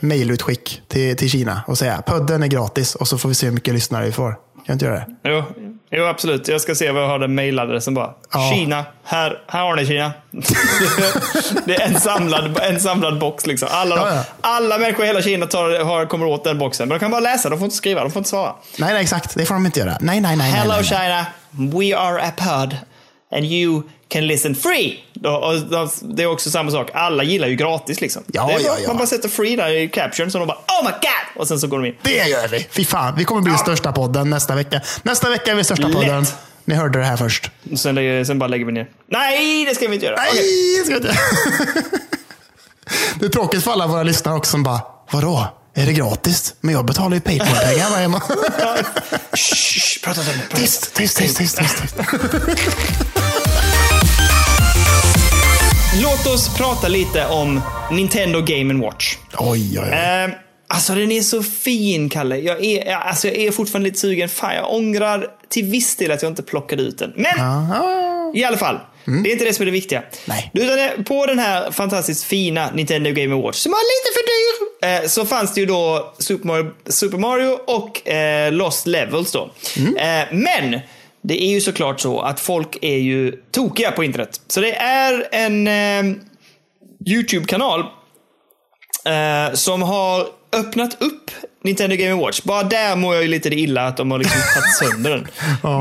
mejlutskick till, till Kina och säga podden är gratis och så får vi se hur mycket lyssnare vi får. Kan du inte göra det? Jo, jo, absolut. Jag ska se vad jag har den mailadressen bara. Ja. Kina, här, här har ni Kina. det är en samlad, en samlad box liksom. Alla, Ja, ja. alla människor i hela Kina tar, har, kommer åt den boxen. Men de kan bara läsa, de får inte skriva, de får inte svara. Nej, nej, exakt. Det får de inte göra. Nej, nej, nej. Hello nej, nej, nej. China, we are a pod and you can listen free. Och Det är också samma sak, alla gillar ju gratis liksom. Ja, det är, ja, ja. Man bara sätter free där i caption så de bara oh my god! Och sen så går de in. Det gör vi. Fy fan, vi kommer bli största podden nästa vecka. Nästa vecka är vi största Lätt. podden. Ni hörde det här först. Sen, lägger- sen bara lägger vi ner. Nej, det ska vi inte göra. Nej, Okej. jag ska inte. Det är tråkigt för alla våra lyssnare också som bara, vadå? Är det gratis? Men jag betalar ju Patreon-pengar varje månad. Shh, prata inte om det. Tyst, tyst, tyst, tyst, tyst. Låt oss prata lite om Nintendo Game Watch. Oj, oj, oj. Eh, alltså den är så fin, Kalle. Jag är, alltså, jag är fortfarande lite sugen. Fan, jag ångrar till viss del att jag inte plockade ut den. Men Aha. i alla fall, det är inte det som är det viktiga. Nej. Utan på den här fantastiskt fina Nintendo Game Watch, som var lite för dyr, eh, så fanns det ju då Super Mario, Super Mario och eh, Lost Levels då. Eh, men det är ju såklart så att folk är ju tokiga på internet. Så det är en eh, YouTube-kanal eh, som har öppnat upp Nintendo Game Watch. Bara där mår jag ju lite illa att de har liksom tagit sönder den.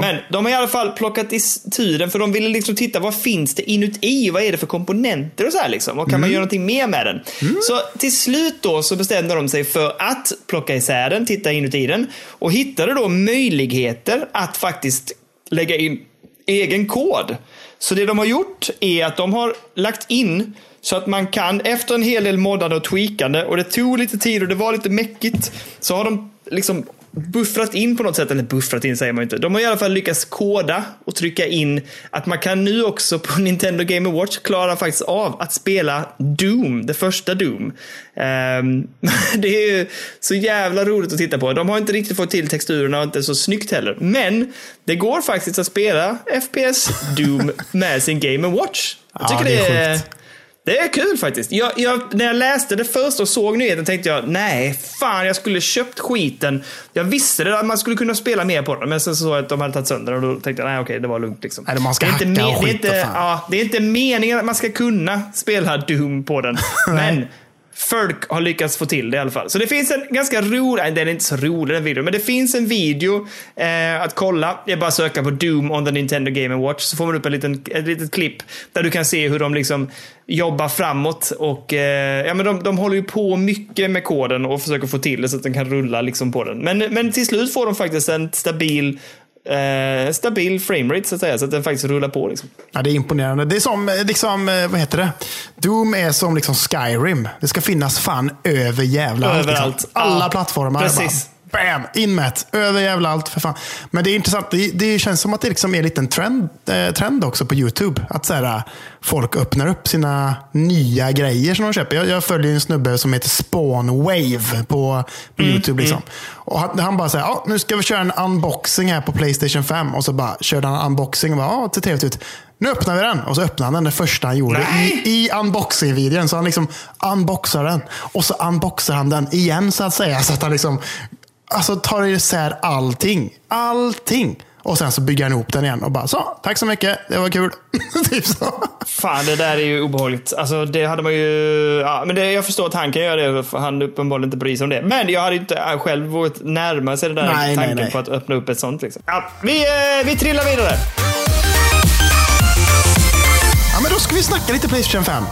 Men de har i alla fall plockat i tiden för de ville liksom titta vad finns det inuti? Vad är det för komponenter och så här liksom? Och kan man göra någonting mer med den? Så till slut då så bestämde de sig för att plocka isär den, titta inuti den och hittade då möjligheter att faktiskt lägga in egen kod. Så det de har gjort är att de har lagt in så att man kan, efter en hel del moddande och tweakande, och det tog lite tid och det var lite mäckigt, så har de liksom buffrat in på något sätt, eller buffrat in säger man inte. De har i alla fall lyckats koda och trycka in att man kan nu också på Nintendo Game Watch klara faktiskt av att spela Doom, det första Doom. Ehm, det är ju så jävla roligt att titta på. De har inte riktigt fått till texturerna och inte så snyggt heller. Men det går faktiskt att spela FPS Doom med sin Game Watch. Jag Ja, tycker det det är är, sjukt. Det är kul faktiskt. Jag, jag, när jag läste det först och såg nyheten tänkte jag, nej, fan, jag skulle köpt skiten. Jag visste att man skulle kunna spela mer på den, men sen så såg jag att de hade tagit sönder och då tänkte jag, nej, okej, det var lugnt liksom. Nej, man ska det är inte hacka och det är inte, ja, Det är inte meningen att man ska kunna spela Doom på den, men folk har lyckats få till det i alla fall. Så det finns en ganska rolig, den är inte så rolig den videon, men det finns en video eh, att kolla. Det är bara att söka på Doom on the Nintendo Game Watch så får man upp en liten, ett litet klipp där du kan se hur de liksom jobbar framåt och eh, ja, men de, de håller ju på mycket med koden och försöker få till det så att den kan rulla liksom på den. Men, men till slut får de faktiskt en stabil eh, stabil framerate så att säga, så att den faktiskt rullar på. Liksom. Ja, det är imponerande. Det är som, eh, liksom, eh, vad heter det? Doom är som liksom Skyrim. Det ska finnas fan över jävla allt. Överallt. Liksom. Alla Ja, plattformar. precis. Bara, Bam! Inmätt. Över jävla allt för fan. Men det är intressant. Det, det känns som att det liksom är en liten trend, eh, trend också på YouTube. Att så här, folk öppnar upp sina nya grejer som de köper. Jag, jag följer en snubbe som heter Spawn Wave på, på YouTube. Liksom. Och han, han bara säger, ja, nu ska vi köra en unboxing här på Playstation 5. Och så bara körde han unboxing och bara, ja, det ser trevligt ut. Nu öppnar vi den. Och så öppnade han den det första han gjorde Nej! i, i unboxing-videon. Så han liksom unboxar den. Och så unboxar han den igen så att säga. Så att han liksom alltså, tar isär allting. Allting. Och sen så bygger han ihop den igen och bara så, tack så mycket, det var kul. typ så. Fan, det där är ju obehagligt. Alltså, det hade man ju... Ja, men det, jag förstår att han kan göra det, för han uppenbarligen inte bryr sig om det. Men jag hade inte äh, själv vågat närma sig det där Nej, nej, tanken nej. på att öppna upp ett sånt. Liksom. Ja, vi, eh, vi trillar vidare. Ja, men då ska vi snacka lite Playstation 5.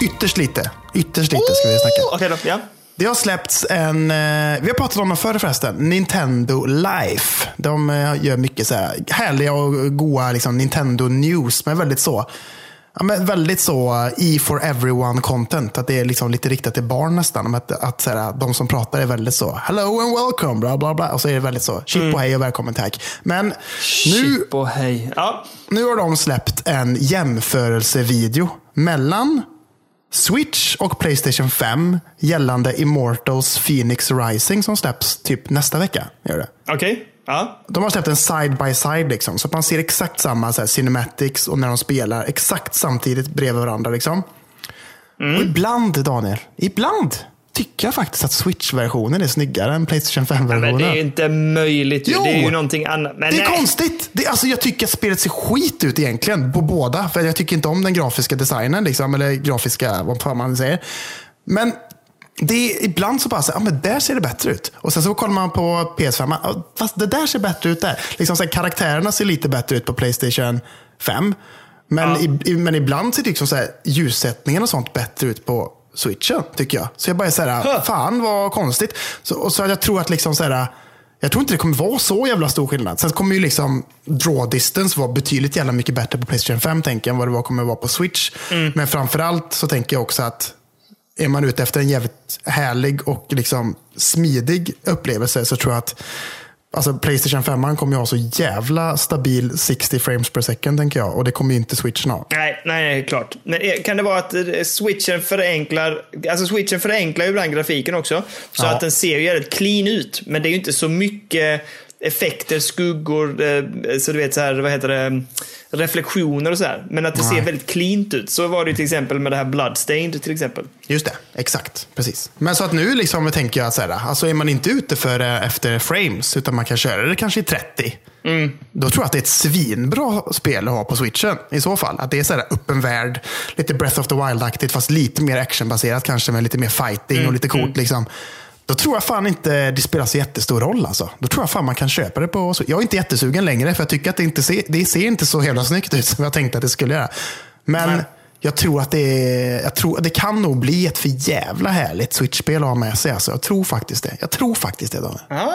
Ytterst lite. Ytterst lite ska vi snacka. Okej då, ja. Det har släppts en, eh, vi har pratat om dem förr förresten, Nintendo Life. De eh, gör mycket så här härliga och goa liksom, Nintendo News, men väldigt så Ja, men väldigt så e for everyone content. Att det är liksom lite riktat till barn nästan. Att, att så här, de som pratar är väldigt så, hello and welcome, bla bla bla. Och så är det väldigt så, chip och hej och välkommen tack. Men nu, och hej. Ja. nu har de släppt en jämförelsevideo mellan Switch och Playstation 5 gällande Immortals Phoenix Rising som släpps typ nästa vecka. Okej. Ja. De har släppt en side by side liksom, så att man ser exakt samma så här, cinematics och när de spelar exakt samtidigt bredvid varandra. Liksom. Och ibland, Daniel, ibland tycker jag faktiskt att Switch-versionen är snyggare än Playstation Men 5-versionen. det är ju inte möjligt. Jo! Det är ju någonting annat. Men Det är nej. konstigt. Det, alltså, jag tycker att spelet ser skit ut egentligen på båda. För jag tycker inte om den grafiska designen. Liksom, eller grafiska, vad fan man säger. Men det är, ibland så bara så, ja, men där ser det bättre ut. Och sen så kollar man på PS5. ja, Fast det där ser bättre ut där. Liksom, så här, karaktärerna ser lite bättre ut på Playstation 5. Men, i, i, men ibland ser liksom, så här, ljussättningen och sånt bättre ut på switchen, tycker jag. Så jag bara så här, Huh. fan vad konstigt. Så, och så jag tror att liksom så här, jag tror inte det kommer vara så jävla stor skillnad. Sen kommer ju liksom draw distance vara betydligt jävla mycket bättre på Playstation 5 tänker jag än vad det var, kommer vara på Switch. Men framförallt så tänker jag också att är man ute efter en jävligt härlig och liksom smidig upplevelse så tror jag att Alltså Playstation 5 kommer ju ha så jävla stabil 60 frames per second tänker jag. Och det kommer ju inte Switchen ha. Nej, nej, nej, klart. Men eh, kan det vara att eh, switchen förenklar, alltså switchen förenklar ju ibland grafiken också. Så Ja. att den ser ju jävligt clean ut. Men det är ju inte så mycket effekter, skuggor, eh, så du vet så här, vad heter det, reflektioner och så här. Men att det ser Nej. väldigt cleant ut. Så var det till exempel med det här Bloodstained till exempel. Just det, exakt. Precis. Men så att nu liksom tänker jag att så här, alltså är man inte ute för eh, efter frames, utan man kan köra det kanske i 30. Då tror jag att det är ett svinbra spel att ha på switchen i så fall. Att det är så här öppen värld, lite Breath of the Wild-aktigt, fast lite mer actionbaserat kanske, med lite mer fighting och lite coolt. Liksom. Då tror jag fan inte det spelar så jättestor roll. Alltså. Då tror jag fan man kan köpa det på Jag är inte jättesugen längre, för jag tycker att det, inte ser, det ser inte så jävla snyggt ut som jag tänkte att det skulle göra. Men Nej jag tror att det, är, jag tror, det kan nog bli ett för jävla härligt Switch-spel att ha med sig. Alltså. Jag tror faktiskt det. Jag tror faktiskt det, Daniel. Ja,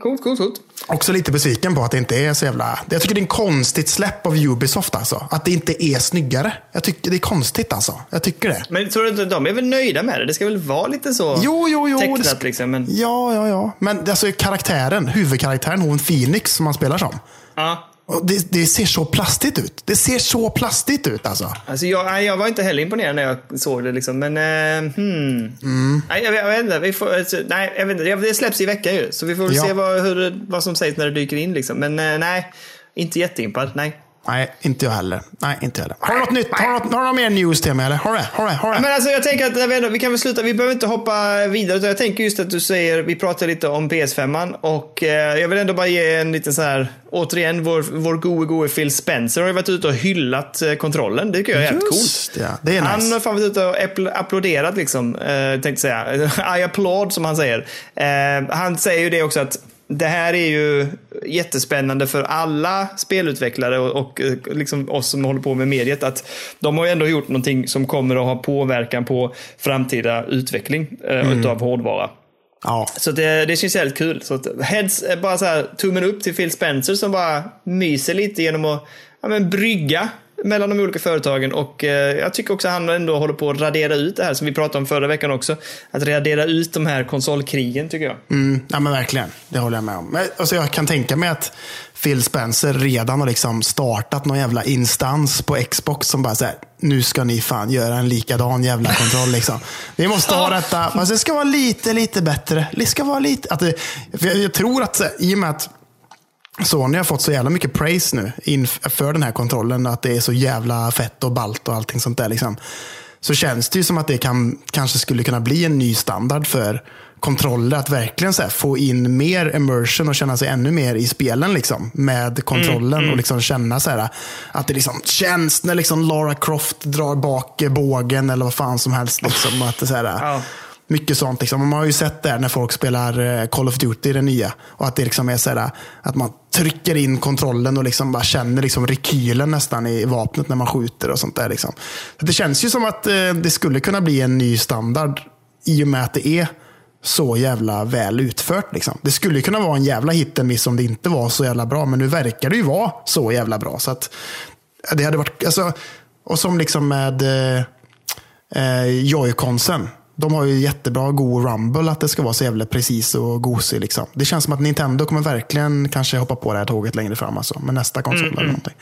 coolt, coolt, coolt. Också lite besviken på att det inte är så jävla... Jag tycker det är en konstigt släpp av Ubisoft alltså. Att det inte är snyggare. Jag tycker det är konstigt alltså. Jag tycker det. Men tror du inte de är väl nöjda med det? Det ska väl vara lite så Jo, jo, jo. tecknat sk- liksom. Men, Ja, ja, ja. Men alltså karaktären, huvudkaraktären, hon Phoenix som man spelar som. ja. Det, det ser så plastigt ut. Det ser så plastigt ut alltså. Alltså jag, jag var inte heller imponerad när jag såg det. Liksom. Men, eh, hmm. Nej, jag, jag vet inte. Vi får, alltså, nej, jag vet inte. Det släpps i veckan ju. Så vi får Ja. se vad, hur, vad som sägs när det dyker in. Liksom. Men eh, nej, inte jätteimpad. Nej. Nej, inte jag heller. Nej, inte jag heller. Har du något nytt? Har du, något, har du något mer news till mig eller? Har du det? Har du det? Har du det? Men alltså jag tänker att vi, ändå, vi kan väl sluta, vi behöver inte hoppa vidare. Utan jag tänker just att du säger, vi pratar lite om PS5 och eh, jag vill ändå bara ge en liten så här, återigen, vår, vår gode, gode Phil Spencer har ju varit ute och hyllat eh, kontrollen. Det tycker jag är jävligt coolt. Ja, det är Han nice. har fan varit ute och appl- applåderat liksom, eh, tänkte säga. I applaud som han säger. Eh, han säger ju det också att det här är ju jättespännande för alla spelutvecklare och, och eh, liksom oss som håller på med mediet. Att de har ju ändå gjort någonting som kommer att ha påverkan på framtida utveckling eh, utav hårdvara. Ja. Så det, det känns jävligt kul. Så att heads, är bara så här, tummen upp till Phil Spencer som bara myser lite genom att ja, men, brygga mellan de olika företagen. Och eh, jag tycker också han ändå håller på att radera ut det här som vi pratade om förra veckan också. Att radera ut de här konsolkrigen tycker jag. Mm, ja, men verkligen. Det håller jag med om. Alltså, jag kan tänka mig att Phil Spencer redan har liksom startat någon jävla instans på Xbox som bara säger nu ska ni fan göra en likadan jävla kontroll. Liksom. Vi måste ha detta, alltså, det ska vara lite, lite bättre. Det ska vara lite, att det, jag, jag tror att i och med att Sony har fått så jävla mycket praise nu inför den här kontrollen. Att det är så jävla fett och balt och allting sånt där. Liksom. Så känns det ju som att det kan, kanske skulle kunna bli en ny standard för kontroller. Att verkligen så här, få in mer immersion och känna sig ännu mer i spelen liksom, med kontrollen. Och liksom känna så här, att det liksom känns när liksom Lara Croft drar bak bågen eller vad fan som helst. Liksom, att det, så här, Ja mycket sånt. Liksom. Man har ju sett det när folk spelar eh, Call of Duty, det nya. Och att det liksom är så här, att man trycker in kontrollen och liksom bara känner liksom rekylen nästan i vapnet när man skjuter och sånt där. Liksom. Så det känns ju som att eh, det skulle kunna bli en ny standard i och med att det är så jävla väl utfört. Liksom. Det skulle kunna vara en jävla hit en miss om det inte var så jävla bra. Men nu verkar det ju vara så jävla bra. Så att det hade varit, alltså, och som liksom med eh, eh, Joy-Consen. De har ju jättebra god rumble, att det ska vara så jävla precis och gosig. Liksom. Det känns som att Nintendo kommer verkligen kanske hoppa på det här tåget längre fram. Alltså, med nästa konsol eller någonting.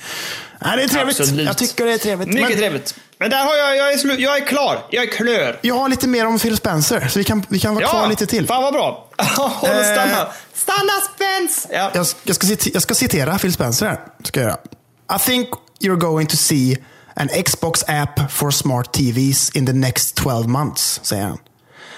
Nej, det är trevligt. Absolut. Jag tycker det är trevligt. Mycket Men trevligt. Men där har jag, jag är, slu, jag är klar. Jag är klör. jag har lite mer om Phil Spencer, så vi kan, vi kan vara kvar lite till. Fan vad bra. Håll och Eh. stanna. Stanna Spence! Ja. Jag, jag, ska citera, jag ska citera Phil Spencer här. Ska jag göra. I think you're going to see an Xbox app for smart TVs in the next 12 months, säger han.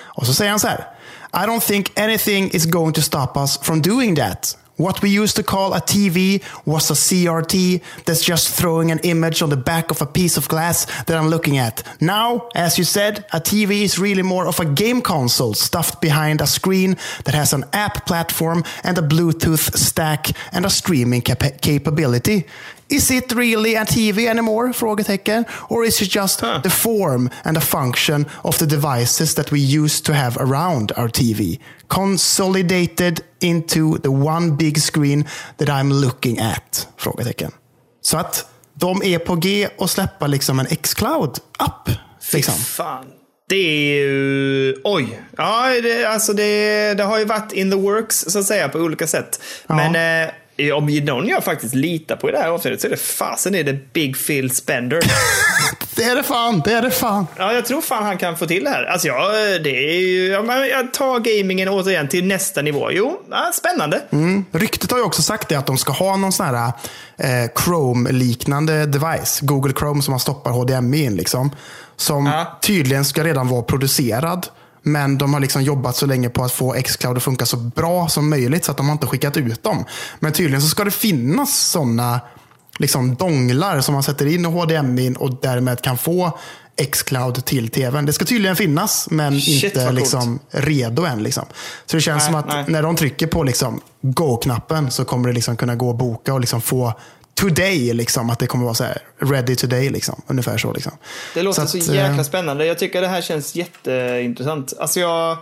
Och så säger han så här. I don't think anything is going to stop us from doing that. What we used to call a TV was a CRT that's just throwing an image on the back of a piece of glass that I'm looking at. Now, as you said, a TV is really more of a game console stuffed behind a screen that has an app platform and a Bluetooth stack and a streaming capa- capability. Is it really a TV anymore? Frågetecken. Or is it just Huh. the form and a function of the devices that we used to have around our TV, consolidated into the one big screen that I'm looking at? Frågetecken. Så att de är på G och släppa liksom en Xcloud-app. Liksom. Fan. Det är ju... Oj. Ja, det, alltså det, det har ju varit in the works så att säga på olika sätt. Ja. Men eh, om någon jag faktiskt litar på i det här avsnittet så är det fasen är det Big Phil Spender. Det är det fan, det är det fan. ja, jag tror fan han kan få till det här. Alltså, ja, det är ju... Jag tar gamingen återigen till nästa nivå. Jo, ja, spännande. Mm. Ryktet har ju också sagt det att de ska ha någon sån här eh, Chrome-liknande device. Google Chrome som man stoppar HDMI in. Liksom, som Ja. tydligen ska redan vara producerad. Men de har liksom jobbat så länge på att få Xcloud att funka så bra som möjligt så att de har inte skickat ut dem. Men tydligen så ska det finnas sådana liksom donglar som man sätter in i HDMI och därmed kan få Xcloud till tvn. Det ska tydligen finnas, men Shit, inte liksom redo än. Liksom. Så det känns Nej, som att nej. när de trycker på liksom go-knappen så kommer det liksom kunna gå att boka och liksom få today. Liksom, att det kommer vara så här, ready today. Liksom, ungefär så. Liksom. Det låter så, att, eh, jäkla spännande. Jag tycker det här känns jätteintressant. Alltså jag...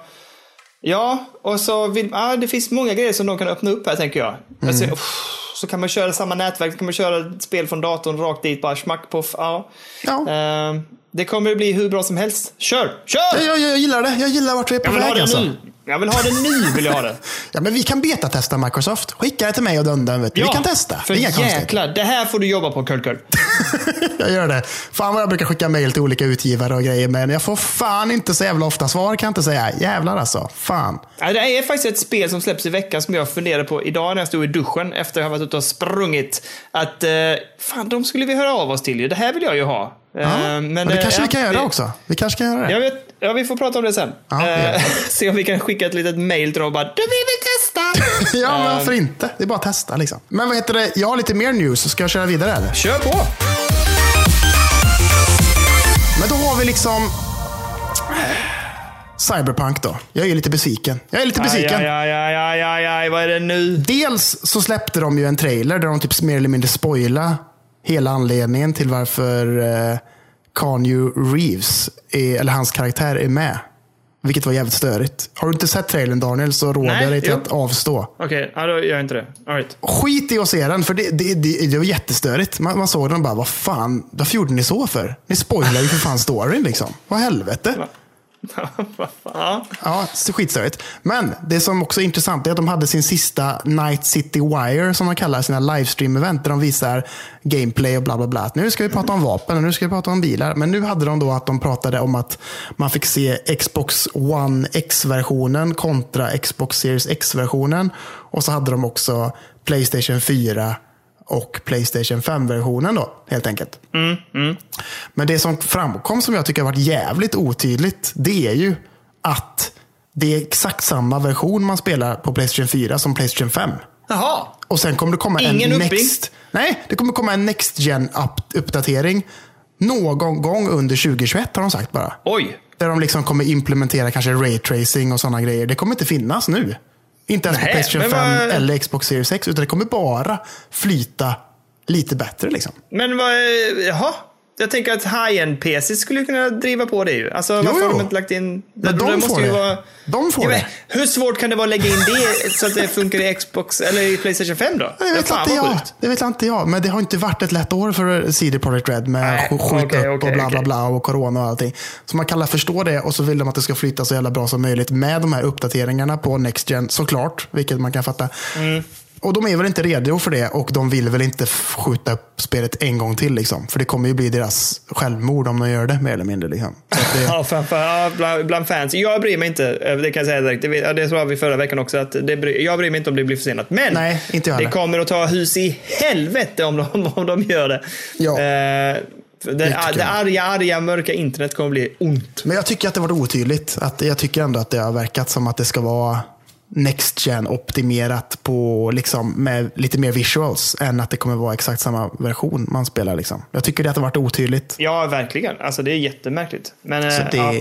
Ja, och så vill, ja, det finns många grejer som de kan öppna upp här tänker jag. Mm. Alltså, uff, så kan man köra samma nätverk, så kan man köra ett spel från datorn rakt dit, bara smack på. Ja. Ja. Ehm, det kommer att bli hur bra som helst. Kör! Kör! Jag, jag, jag gillar det. Jag gillar vart vi är på Jag vill ha väg. det Alltså. nu. Jag vill ha det nu, vill jag ha det. Ja, men vi kan betatesta Microsoft. Skicka det till mig och Dundan. Vet du. vi kan testa. För det är jäklar, det här får du jobba på, Kurt. Jag gör det. Fan vad jag brukar skicka mejl till olika utgivare och grejer, men jag får fan inte så jävla ofta svar kan jag inte säga. Jävlar alltså. Fan. Ja, det är faktiskt ett spel som släpps i veckan som jag funderade på idag när jag stod i duschen efter att ha varit ute och sprungit. Att, eh, fan, de skulle vi höra av oss till ju. Det här vill jag ju ha. Ja, Eh, men det eh, kanske ja, vi kan göra också. Vi kanske kan göra det. Jag vet, ja, vi får prata om det sen. Ja, det gör Eh, se om vi kan skicka ett litet mail till dem och bara du vill vi testa? Ja, men Eh, varför inte? Det är bara att testa liksom. Men vad heter det? Jag har lite mer news. Ska jag köra vidare eller? Kör på! Men då har vi liksom... Cyberpunk då. Jag är lite besviken. Jag är lite besviken. Aj, aj, aj, aj, aj, aj, vad är det nu? Dels så släppte de ju en trailer där de typ mer eller mindre spoila hela anledningen till varför Keanu Reeves, är, eller hans karaktär, är med. Vilket var jävligt störigt. Har du inte sett trailern Daniel så råder jag dig till jo. att avstå. Okej, ja, då gör jag inte det. All right. Skit i att se den, för det, det, det, det var jättestörigt. Man, man såg den och bara, vad fan, varför gjorde ni så för? Ni spoilar ju för fan storyn liksom. Vad helvete. Vad fan? Ja, skitstörigt. Men det som också är intressant är att de hade sin sista Night City Wire, som de kallar sina livestream-event, där de visar gameplay och bla bla bla. Nu ska vi prata om vapen och nu ska vi prata om bilar. Men nu hade de då att de pratade om att man fick se Xbox One X-versionen kontra Xbox Series X-versionen. Och så hade de också Playstation 4 och Playstation 5-versionen då, helt enkelt. Men det som framkom som jag tycker har varit jävligt otydligt, det är ju att det är exakt samma version man spelar på Playstation 4 som Playstation 5. Jaha. Och sen kommer det komma Ingen en uppring? Next... Nej, det kommer komma en Next gen uppdatering någon gång under 2021 har de sagt bara. Oj. Där de liksom kommer implementera kanske ray tracing och sådana grejer. Det kommer inte finnas nu. Inte ens på Nej, Playstation men 5 vad- eller Xbox Series X. Utan det kommer bara flyta lite bättre. Liksom. Men vad, jaha? Jag tänker att high-end PC skulle ju kunna driva på det ju. Alltså varför jo. har de inte lagt in... Men de får det. De får det. Hur svårt kan det vara att lägga in det så att det funkar i Xbox eller i Playstation 5 då? Det vet, inte jag. det vet inte jag. Men det har inte varit ett lätt år för CD Projekt Red med Nej, sk- skjuta okej, upp och bla bla bla och corona och allting. Så man kan alla förstå det och så vill de att det ska flyta så jävla bra som möjligt med de här uppdateringarna på Next Gen såklart. Vilket man kan fatta. Mm. Och de är väl inte redo för det och de vill väl inte skjuta upp spelet en gång till. Liksom. För det kommer ju bli deras självmord om de gör det mer eller mindre. Liksom. Det, Ja, för, för, ja, bland, bland fans. Jag bryr mig inte, eh, det kan jag säga direkt. Det, det sa vi förra veckan också. Att det jag bryr mig inte om det blir försenat. Men Nej, inte jag det kommer att ta hus i helvete om de, om de gör det. Ja. För det, det arga, arga, mörka internet kommer bli ont. Men jag tycker att det var otydligt. Att jag tycker ändå att det har verkat som att det ska vara Next Gen optimerat på, liksom, med lite mer visuals än att det kommer vara exakt samma version man spelar. Liksom. Jag tycker det har varit otydligt. Ja, verkligen. Alltså det är jättemärkligt. Men, Så eh, det, ja.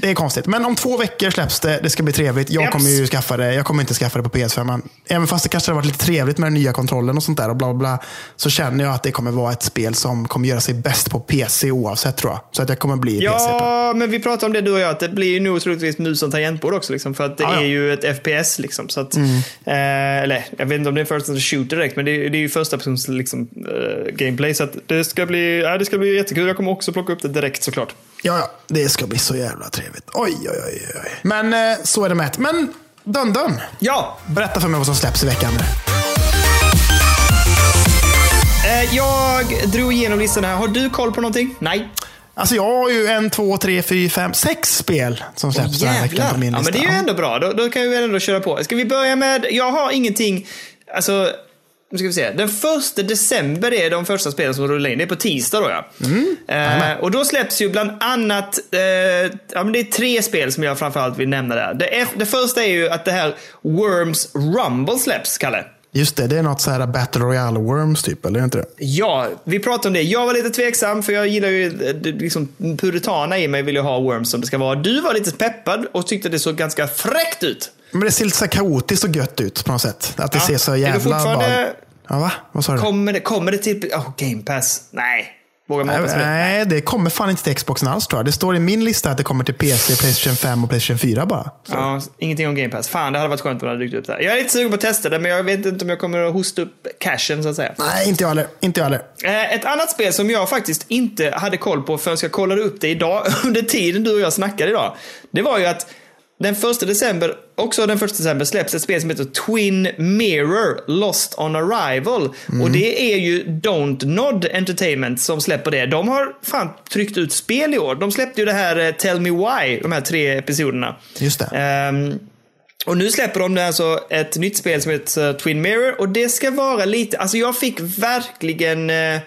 det är konstigt. Men om två veckor släpps det. Det ska bli trevligt. Jag Japs. kommer ju skaffa det. Jag kommer inte skaffa det på PS5. Men även fast det kanske har varit lite trevligt med den nya kontrollen och sånt där och bla bla, bla så känner jag att det kommer vara ett spel som kommer göra sig bäst på PC oavsett tror jag. Så att jag kommer bli PC på. Ja, men vi pratade om det du och jag, att det blir ju nog troligtvis mus och tangentbord också. Liksom, för att det Ja, ja. är ju ett FPS. Liksom, så att, Mm. eh, eller, jag vet inte om det är first person shooter direkt, men det, är- det är ju första persons liksom, eh, gameplay. Så det, ska bli, ja, det ska bli jättekul. Jag kommer också plocka upp det direkt såklart. Ja, ja, det ska bli så jävla trevligt. Oj, oj, oj. oj. Men eh, så är det med det. Men Dun Dun, Ja, berätta för mig vad som släpps i veckan. eh, jag drog igenom listan här. Har du koll på någonting? Nej. Alltså jag har ju en, två, tre, fyra, fem, sex spel som släpps den här veckan på min Ja, lista. men det är ju ändå bra. Då, då kan vi väl ändå köra på. Ska vi börja med, jag har ingenting, alltså, nu ska vi se. Den första december är de första spelen som rullar in. Det är på tisdag då ja. Mm. Eh, och då släpps ju bland annat, eh, ja men det är tre spel som jag framförallt vill nämna där. Det, är, det första är ju att det här Worms Rumble släpps, Kalle. Just det, det är något så här Battle Royale Worms typ, eller är det inte det? Ja, vi pratade om det. Jag var lite tveksam för jag gillar ju eh, liksom, puritana i mig vill ju ha Worms som det ska vara. Du var lite peppad och tyckte det såg ganska fräckt ut. Men det ser lite så kaotiskt och gött ut på något sätt. Att det Ja. ser så Är du jävla... fortfarande- Bara... Ja, va? Vad sa du? Kommer det, kommer det till oh, Game Pass? Nej. Vågar man det? Nej, det kommer fan inte till Xboxen alls tror jag. Det står i min lista att det kommer till PC, Playstation 5 och Playstation 4 bara. Så. Ja, ingenting om Game Pass. Fan, det hade varit skönt om det hade dykt upp där. Jag är lite sugen på att testa det, men jag vet inte om jag kommer att hosta upp cashen så att säga. Nej, inte jag heller. Inte jag heller. Eh, Ett annat spel som jag faktiskt inte hade koll på förrän jag kollade upp det idag, under tiden du och jag snackade idag. Det var ju att den första december också den första december släpps ett spel som heter Twin Mirror Lost on Arrival. Och det är ju Don't Nod Entertainment som släpper det. De har fan tryckt ut spel i år. De släppte ju det här eh, Tell Me Why, de här tre episoderna. Just det. Ehm, och nu släpper de alltså ett nytt spel som heter eh, Twin Mirror och det ska vara lite, alltså jag fick verkligen eh,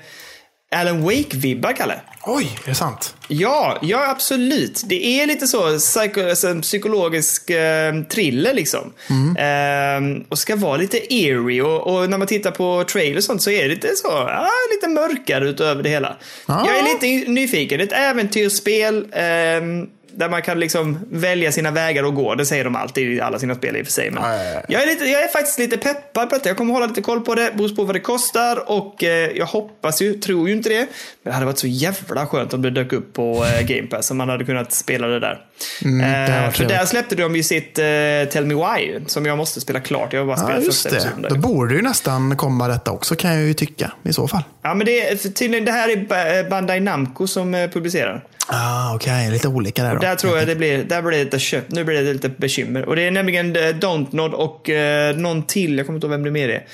Alan Wake-vibbar, Kalle. Oj, är det sant? Ja, ja absolut. Det är lite så psyko, alltså, psykologisk eh, thriller liksom. Eh, och ska vara lite eerie och, och, när man tittar på trailers och sånt så är det lite så, ja, lite mörkare utöver det hela. Ja. Jag är lite nyfiken. Ett äventyrsspel. ehm, där man kan liksom välja sina vägar och gå. Det säger de alltid i alla sina spel i och för sig. Men Ja, ja, ja. Jag, är lite, jag är faktiskt lite peppad på detta. Jag kommer hålla lite koll på det. Beror på vad det kostar. Och eh, jag hoppas ju, tror ju inte det. Men det hade varit så jävla skönt om det dök upp på eh, Game Pass. Om man hade kunnat spela det där. Mm, det eh, för där släppte de ju sitt eh, Tell Me Why. Som jag måste spela klart. Jag har bara Ja, spelat just första det. Då borde ju nästan komma detta också kan jag ju tycka i så fall. Ja, men det tydligen, det här är eh, Bandai Namco som eh, publicerar. Ah, Okej, lite olika där då. Där tror jag det blir, där blir det lite köp, nu blir det lite bekymmer. Och det är nämligen eh, Dontnod och eh, någon till, jag kommer inte ihåg vem det mer är.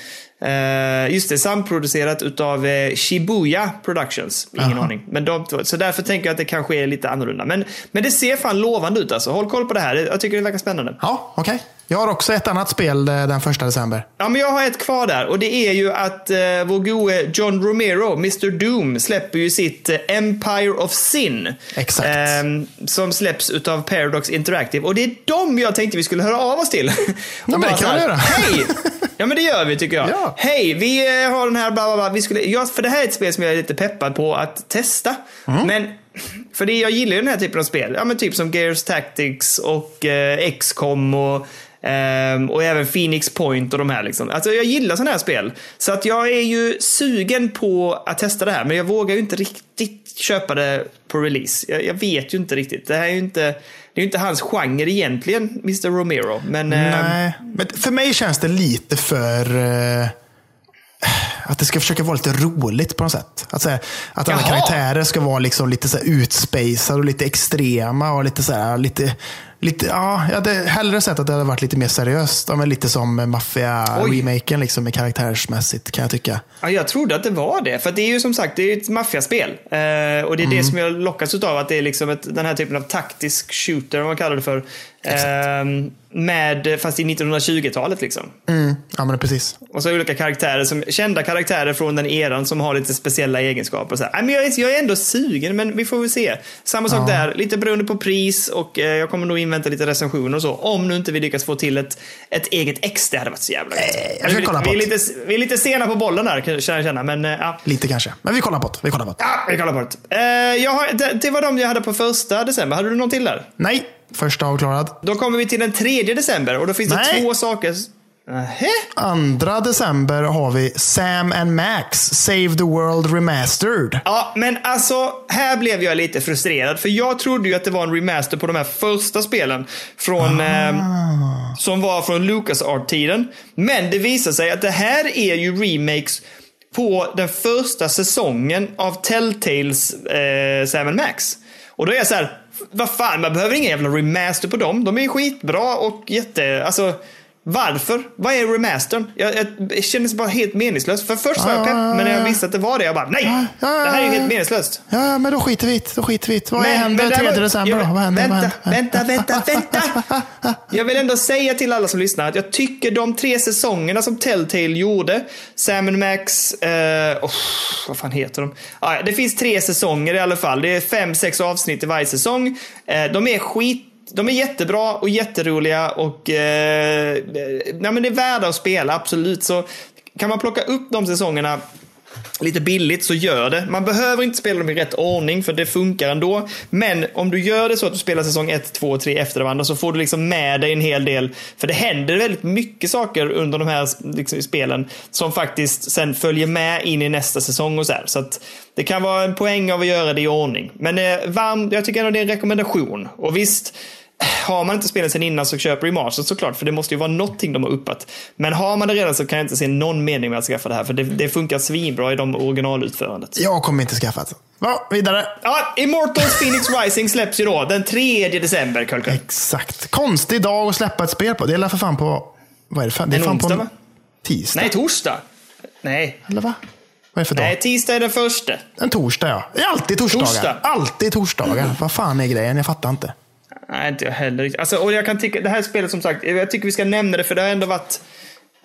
Eh, just det, samproducerat utav eh, Shibuya Productions. Ingen Aha. aning. Men de, så därför tänker jag att det kanske är lite annorlunda. Men, men det ser fan lovande ut alltså. Håll koll på det här. Jag tycker det verkar spännande. Ja, okej. Jag har också ett annat spel eh, den första december. Ja, men jag har ett kvar där och det är ju att eh, vår gode John Romero, Mr Doom, släpper ju sitt eh, Empire of Sin. Exakt. ehm, som släpps utav Paradox Interactive. Och det är dem jag tänkte vi skulle höra av oss till. Och men det kan vi göra. Hej! Ja men det gör vi tycker jag. Ja. Hej, vi eh, har den här bla bla bla. Vi skulle, ja, för det här är ett spel som jag är lite peppad på att testa. Mm. Men, för det, jag gillar ju den här typen av spel. Ja men typ som Gears Tactics och eh, XCOM och Ehm, och även Phoenix Point och de här. Liksom. Alltså, jag gillar sådana här spel. Så att jag är ju sugen på att testa det här. Men jag vågar ju inte riktigt köpa det på release. Jag, jag vet ju inte riktigt. Det här är ju inte, det är inte hans genre egentligen, Mr Romero. Men Nej, men för mig känns det lite för... eh, att det ska försöka vara lite roligt på något sätt. Att, här, att alla karaktärer ska vara liksom lite så här utspacade och lite extrema. och lite så här, lite, lite, ja, Jag hade hellre sett att det hade varit lite mer seriöst. Ja, men lite som Oj. Mafia-remaken liksom, med karaktärsmässigt kan jag tycka. Ja, jag trodde att det var det. För det är ju som sagt det är ett maffiaspel. Eh, och det är Mm. det som jag lockas av att det är liksom ett, den här typen av taktisk shooter, vad man kallar det för. Eh, med, fast i 1920-talet liksom. Mm, ja, men precis. Och så olika karaktärer, som, kända karaktärer från den eran som har lite speciella egenskaper. Så här. Men jag, jag är ändå sugen, men vi får väl se. Samma sak Ja. där, lite beroende på pris och eh, jag kommer nog invänta lite recensioner och så. Om nu inte vi lyckas få till ett, ett eget ex, det hade varit så jävla gött. ska vi, vi, lite, vi är lite sena på bollen där, kan jag känna. Men eh, ja. Lite kanske. Men vi kollar på det. Vi kollar på det. Ja, vi kollar på det. Eh, jag har, det, det var de jag hade på första december. Hade du någon till där? Nej, första avklarad. Då kommer vi till den tredje december och då finns Nej. det två saker. Nähä? Andra december har vi Sam and Max Save the World Remastered. Ja, men alltså, här blev jag lite frustrerad. För jag trodde ju att det var en remaster på de här första spelen. Från, eh, som var från LucasArt-tiden. Men det visar sig att det här är ju remakes på den första säsongen av Telltales eh, Sam and Max. Och då är jag så här, vad fan, man behöver ingen jävla remaster på dem. De är skitbra och jätte, alltså varför? Vad är remastern? Jag, jag, det kändes bara helt meningslöst. För först var jag pepp, men när jag visste att det var det, jag bara nej! Ja, ja, Det här är ja, helt ja. meningslöst. Ja, men då skiter vi i det. Då skiter vi i det. Vad händer det 3 var- december då? Vad händer? Vänta, Vad händer? vänta, vänta, vänta. Jag vill ändå säga till alla som lyssnar att jag tycker de tre säsongerna som Telltale gjorde, Sam Max, eh, oh, vad fan heter de? Ah, ja, det finns tre säsonger i alla fall. Det är fem, sex avsnitt i varje säsong. Eh, de är skit de är jättebra och jätteroliga och eh, nej, men det är värda att spela, absolut. Så kan man plocka upp de säsongerna lite billigt så gör det. Man behöver inte spela dem i rätt ordning för det funkar ändå. Men om du gör det så att du spelar säsong 1, 2 och 3 efter varandra så får du liksom med dig en hel del. För det händer väldigt mycket saker under de här liksom, spelen som faktiskt sen följer med in i nästa säsong och så här. Så att det kan vara en poäng av att göra det i ordning. Men eh, varm, jag tycker ändå det är en rekommendation. Och visst, har man inte spelat sen innan så köper remastered såklart, för det måste ju vara någonting de har uppat. Men har man det redan så kan jag inte se någon mening med att skaffa det här, för det, det funkar svinbra i de originalutförandet. Jag kommer inte skaffa det. Ja, vidare. Ja, Immortals Phoenix Rising släpps ju då den 3 december, Carl Exakt. Konstig dag att släppa ett spel på. Det är för fan på... Vad är det för? Det är En fan onsdag, på va? tisdag. Nej, torsdag. Nej, Eller va? Vad är det för dag? Nej tisdag är den första. En torsdag ja. Det är alltid torsdagar. Torsdag. Alltid torsdagar. Vad fan är grejen? Jag fattar inte. Nej, inte jag heller. Alltså, och jag kan tycka, det här spelet som sagt, jag tycker vi ska nämna det för det har ändå varit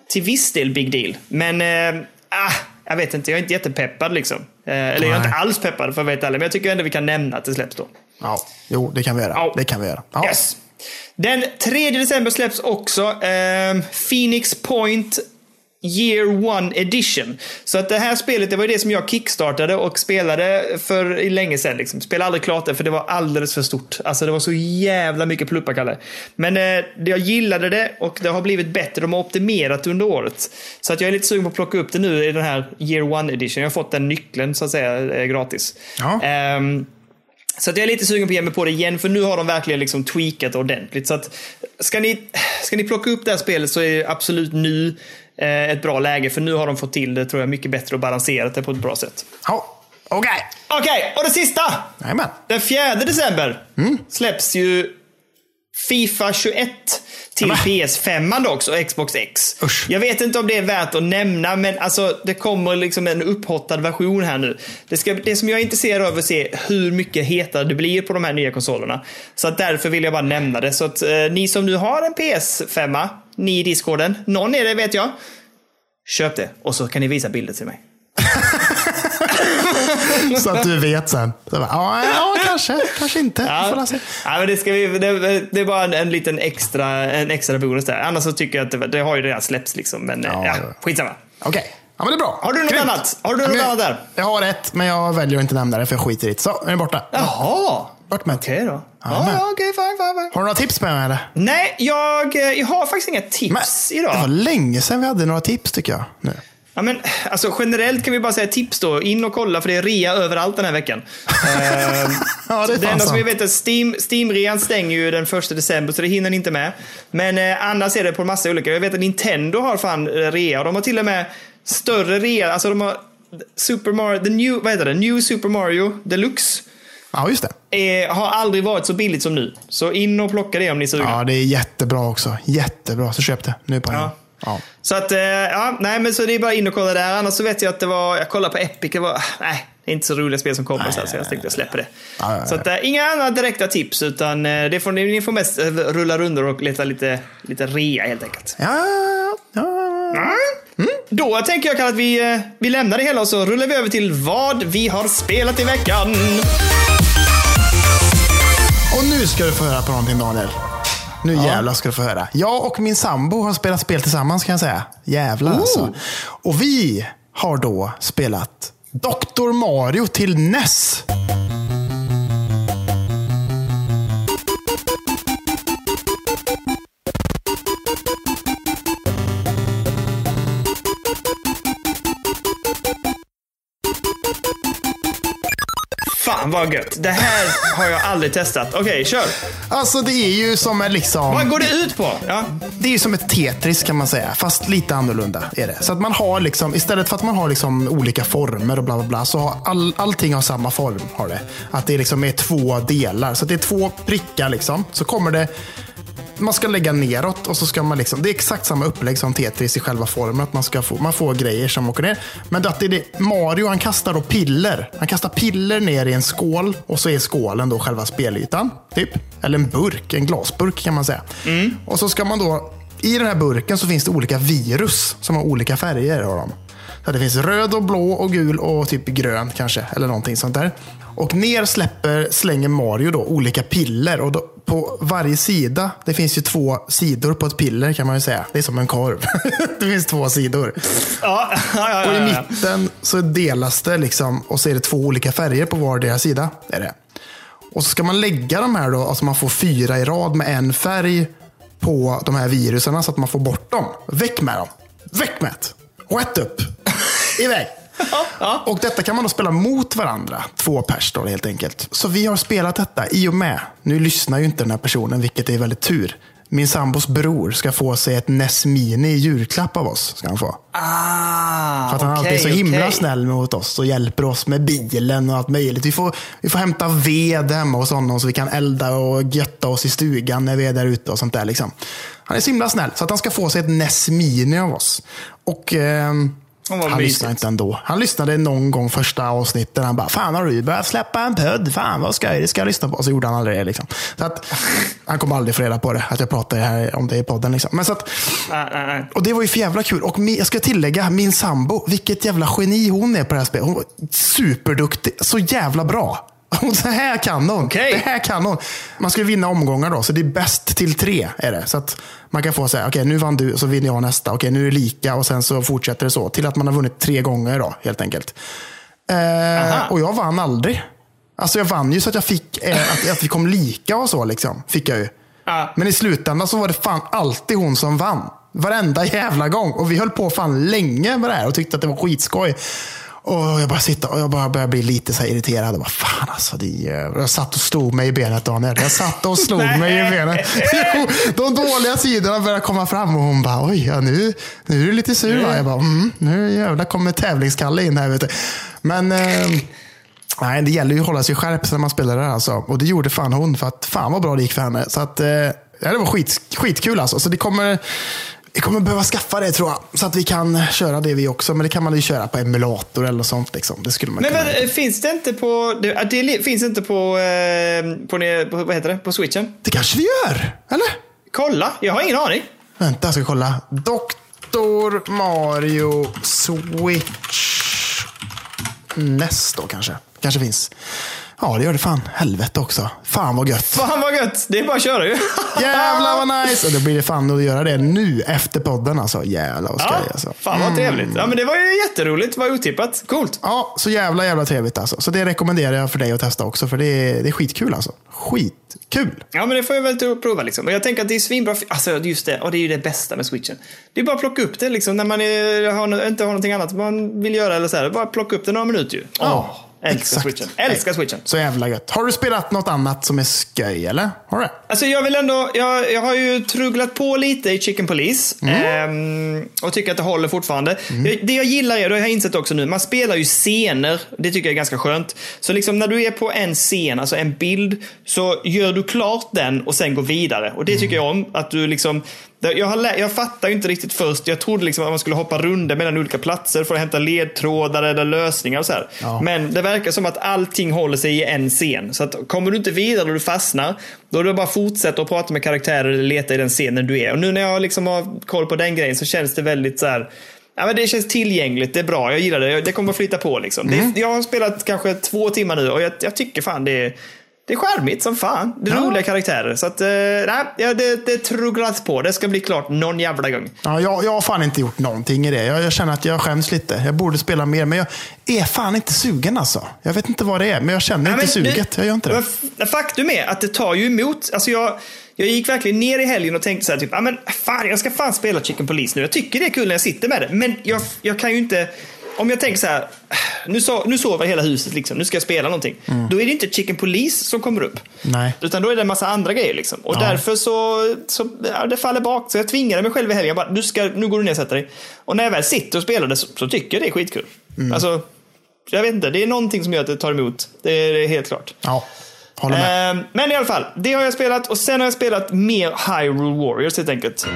till viss del big deal. Men, ah, jag vet inte, jag är inte jättepeppad liksom. Eh, eller jag är Nej. inte alls peppad för att helt ärlig, men jag tycker ändå vi kan nämna att det släpps då. Ja, jo, det kan vi göra. Ja. Det kan vi göra. Ja. Yes. Den 3 december släpps också eh, Phoenix Point Year One Edition. Så att det här spelet, det var ju det som jag kickstartade och spelade för länge sedan. Liksom. Spelade aldrig klart det för det var alldeles för stort. Alltså det var så jävla mycket pluppa, Kalle. Men eh, jag gillade det och det har blivit bättre. De har optimerat under året. Så att jag är lite sugen på att plocka upp det nu i den här Year One Edition. Jag har fått den nyckeln så att säga eh, gratis. Ja. Ehm, så att jag är lite sugen på att ge mig på det igen, för nu har de verkligen liksom tweakat ordentligt. Så att ska ni, ska ni plocka upp det här spelet så är det absolut nu ett bra läge, för nu har de fått till det tror jag mycket bättre och balanserat det på ett bra sätt. Ja, okej. Okej, och det sista! Jajamän. Den 4 december släpps ju Fifa 21 till Nämen. PS5 då också och Xbox X. Usch. Jag vet inte om det är värt att nämna, men alltså det kommer liksom en upphottad version här nu. Det, ska, det som jag är intresserad av är att se hur mycket hetare det blir på de här nya konsolerna. Så att därför vill jag bara nämna det. Så att eh, ni som nu har en PS5, ni i discorden, någon är det vet jag. Köp det och så kan ni visa bilder till mig. Så att du vet sen. Så bara, ja, ja, kanske. Kanske inte. Ja. Ja, men det, ska vi, det, det är bara en, en liten extra, en extra bonus där. Annars så tycker jag att det, det har ju redan släppts liksom. Men ja, Ja, skitsamma. Okej. Ja, men det är bra. Har du något annat? Har du något men- annat där? Jag har ett, men jag väljer att inte nämna det för jag skiter i det. Så, nu är det borta. Jaha. Bort med Okej då. Ja, Ja, men. ja, okej, fine, fine, fine. Har du några tips med mig eller? Nej, jag, jag har faktiskt inga Men, tips det idag. var länge sedan vi hade några tips tycker jag. Nu. Ja, men, alltså, generellt kan vi bara säga tips då. In och kolla för det är rea överallt den här veckan. Ehm, Ja, det är det enda som vi vet är att Steam, Steam-rean stänger ju den första december så det hinner ni inte med. Men eh, annars är det på massa olika. Jag vet att Nintendo har fan eh, rea och de har till och med större rea. Alltså de har Super Mario, the new, vad heter det? New Super Mario Deluxe. Ja, just det. Eh, har aldrig varit så billigt som nu. Så in och plocka det om ni är sugna. Ja, det är jättebra också. Jättebra. Så köp det nu på Ja. Ja. Så att, eh, ja, nej men så det är bara in och kolla där. Annars så vet jag att det var, jag kollade på Epic, det var, nej, det är inte så roliga spel som kommer så, här, så jag tänkte jag släpper det. Ja. Så att, eh, inga andra direkta tips, utan det får, ni, får mest rulla runder och leta lite, lite rea helt enkelt. Ja, ja, ja. Då tänker jag att vi, vi lämnar det hela och så rullar vi över till vad vi har spelat i veckan. Och nu ska du få höra på någonting Daniel. Nu jävlar ska du få höra. Jag och min sambo har spelat spel tillsammans kan jag säga. Jävlar alltså. Och vi har då spelat Dr. Mario till NES. Fan vad gött. Det här har jag aldrig testat. Okej, kör. Alltså det är ju som en liksom... Vad går det ut på? Ja. Det är ju som ett Tetris kan man säga, fast lite annorlunda är det. Så att man har liksom, istället för att man har liksom olika former och bla bla bla, så har all, allting har samma form. Har det. Att det liksom är två delar. Så det är två prickar liksom. Så kommer det, man ska lägga neråt och så ska man liksom, det är exakt samma upplägg som Tetris i själva formen. Att man, ska få, man får grejer som åker ner. Men att det det, Mario han kastar då piller. Han kastar piller ner i en skål och så är skålen då själva spelytan. Typ. Eller en burk, en glasburk kan man säga. Och så ska man då, i den här burken så finns det olika virus som har olika färger. Har de. Så det finns röd och blå och gul och typ grön kanske. Eller någonting sånt där. Och ner släpper, slänger Mario då olika piller. Och då, på varje sida, det finns ju två sidor på ett piller kan man ju säga. Det är som en korv. det finns två sidor. Ja, ja, ja, Och i mitten så delas det liksom och så är det två olika färger på vardera sida. Är det. Och så ska man lägga de här då, alltså man får fyra i rad med en färg på de här virusen så att man får bort dem. Väck med dem! Väck med det! Rätt upp! Iväg! Och detta kan man då spela mot varandra, två pers då helt enkelt. Så vi har spelat detta i och med, nu lyssnar ju inte den här personen, vilket är väldigt tur. Min sambos bror ska få sig ett NES Mini i julklapp av oss. Ska han få. Ah, För att han okej, alltid är så himla okej. snäll mot oss och hjälper oss med bilen och allt möjligt. Vi får, vi får hämta ved hemma hos honom så vi kan elda och götta oss i stugan när vi är där ute och sånt där. Liksom. Han är så himla snäll. Så att han ska få sig ett NES Mini av oss. Och vad han mysigt. lyssnade inte ändå. Han lyssnade någon gång första avsnittet. Han bara, fan har du börjat släppa en podd? Fan vad skoj, det ska jag lyssna på. Och så gjorde han aldrig det. Liksom. Så att, han kommer aldrig få reda på det, att jag pratar här om det i podden. Liksom. Men så att, och det var ju för jävla kul. Och jag ska tillägga, min sambo, vilket jävla geni hon är på det här spelet. Hon var superduktig. Så jävla bra. Och Så här kan hon. Okej. Det här kan hon. Man ska vinna omgångar då, så det är bäst till tre. är det. Så att man kan få säga, okej nu vann du, så vinner jag nästa. Okej nu är det lika och sen så fortsätter det så. Till att man har vunnit tre gånger då, helt enkelt. Eh, och jag vann aldrig. Alltså jag vann ju så att jag fick, eh, att, att vi kom lika och så. Liksom, fick jag ju. Men i slutändan så var det fan alltid hon som vann. Varenda jävla gång. Och vi höll på fan länge med det här och tyckte att det var skitskoj. Och jag bara sitter och jag bara började bli lite så irriterad. Och bara, fan alltså, det jävla... Jag satt och slog mig i benet Daniel. Jag satt och slog mig i benet. Jo, de dåliga sidorna började komma fram och hon bara, oj, ja, nu, nu är du lite sur va? Jag bara, mm, nu jävlar kommer tävlingskalle in här. Vet du. Men... Eh, Nej, det gäller ju att hålla sig skärpt när man spelar det här alltså. Och det gjorde fan hon, för att fan vad bra det gick för henne. Så att, eh, ja, det var skit, skitkul alltså. Så det kommer, vi kommer behöva skaffa det tror jag. Så att vi kan köra det vi också. Men det kan man ju köra på emulator eller sånt. Liksom. Det skulle man Men, kunna. men finns det inte på... Det, det finns inte på, eh, på, på... Vad heter det? På switchen? Det kanske det gör, eller? Kolla, jag har ingen aning. Vänta, jag ska kolla. Dr. Mario Switch. NES då kanske. Kanske finns. Ja, det gör det fan. Helvete också. Fan vad gött. Fan vad gött! Det är bara att köra ju. Jävlar vad nice! Och då blir det fan att göra det nu efter podden alltså. Jävlar vad skoj Ja, alltså. fan vad trevligt. Ja, men det var ju jätteroligt. Det var otippat. Coolt. Ja, så jävla jävla trevligt alltså. Så det rekommenderar jag för dig att testa också. För det är, det är skitkul alltså. Skitkul! Ja, men det får jag väl prova liksom. Och jag tänker att det är svinbra. Alltså just det, och det är ju det bästa med switchen. Det är bara att plocka upp det liksom när man är, har, inte har någonting annat man vill göra eller så här. Bara plocka upp det några minuter ju. Åh, älskar exakt. switchen. Älskar switchen. Så jävla gött. Har du spelat något annat som är sköj eller? Har du det? Alltså jag vill ändå, jag, jag har ju trugglat på lite i Chicken Police. ehm, och tycker att det håller fortfarande. Jag, det jag gillar är, det har jag insett också nu, man spelar ju scener. Det tycker jag är ganska skönt. Så liksom när du är på en scen, alltså en bild, så gör du klart den och sen går vidare. Och det tycker jag om. Att du liksom, jag, har, jag fattar inte riktigt först. Jag trodde liksom att man skulle hoppa runder mellan olika platser för att hämta ledtrådar eller lösningar och så här. Ja. Men det verkar som att allting håller sig i en scen. Så att kommer du inte vidare och du fastnar, då är det bara att fortsätta att prata med karaktärer eller leta i den scenen du är. Och nu när jag liksom har koll på den grejen så känns det väldigt så här. Ja, men det känns tillgängligt, det är bra, jag gillar det. Det kommer att flytta på liksom. Det, jag har spelat kanske två timmar nu och jag, jag tycker fan det är det är charmigt som fan. Det är Ja. roliga karaktärer. Så att, eh, nej, det, det trugglas på. Det ska bli klart någon jävla gång. Ja, jag, jag har fan inte gjort någonting i det. Jag, jag känner att jag skäms lite. Jag borde spela mer, men jag är fan inte sugen alltså. Jag vet inte vad det är, men jag känner Ja, inte suget. det- Jag gör inte det. men Faktum är att det tar ju emot. Alltså jag, jag gick verkligen ner i helgen och tänkte så här, typ, ah, men fan, jag ska fan spela Chicken Police nu. Jag tycker det är kul när jag sitter med det. Men jag, jag kan ju inte... Om jag tänker så här, nu, so, nu sover hela huset liksom, nu ska jag spela någonting. Då är det inte Chicken Police som kommer upp. Nej. Utan då är det en massa andra grejer liksom. Och Ja. därför så, så ja, det faller bak. Så jag tvingade mig själv i helgen. Bara, du ska, nu går du ner och sätter dig. Och när jag väl sitter och spelar det så, så tycker jag det är skitkul. Alltså, jag vet inte, det är någonting som gör att det tar emot. Det är, helt klart. Ja, håller med. Ehm, men i alla fall, det har jag spelat och sen har jag spelat mer Hyrule Warriors helt enkelt.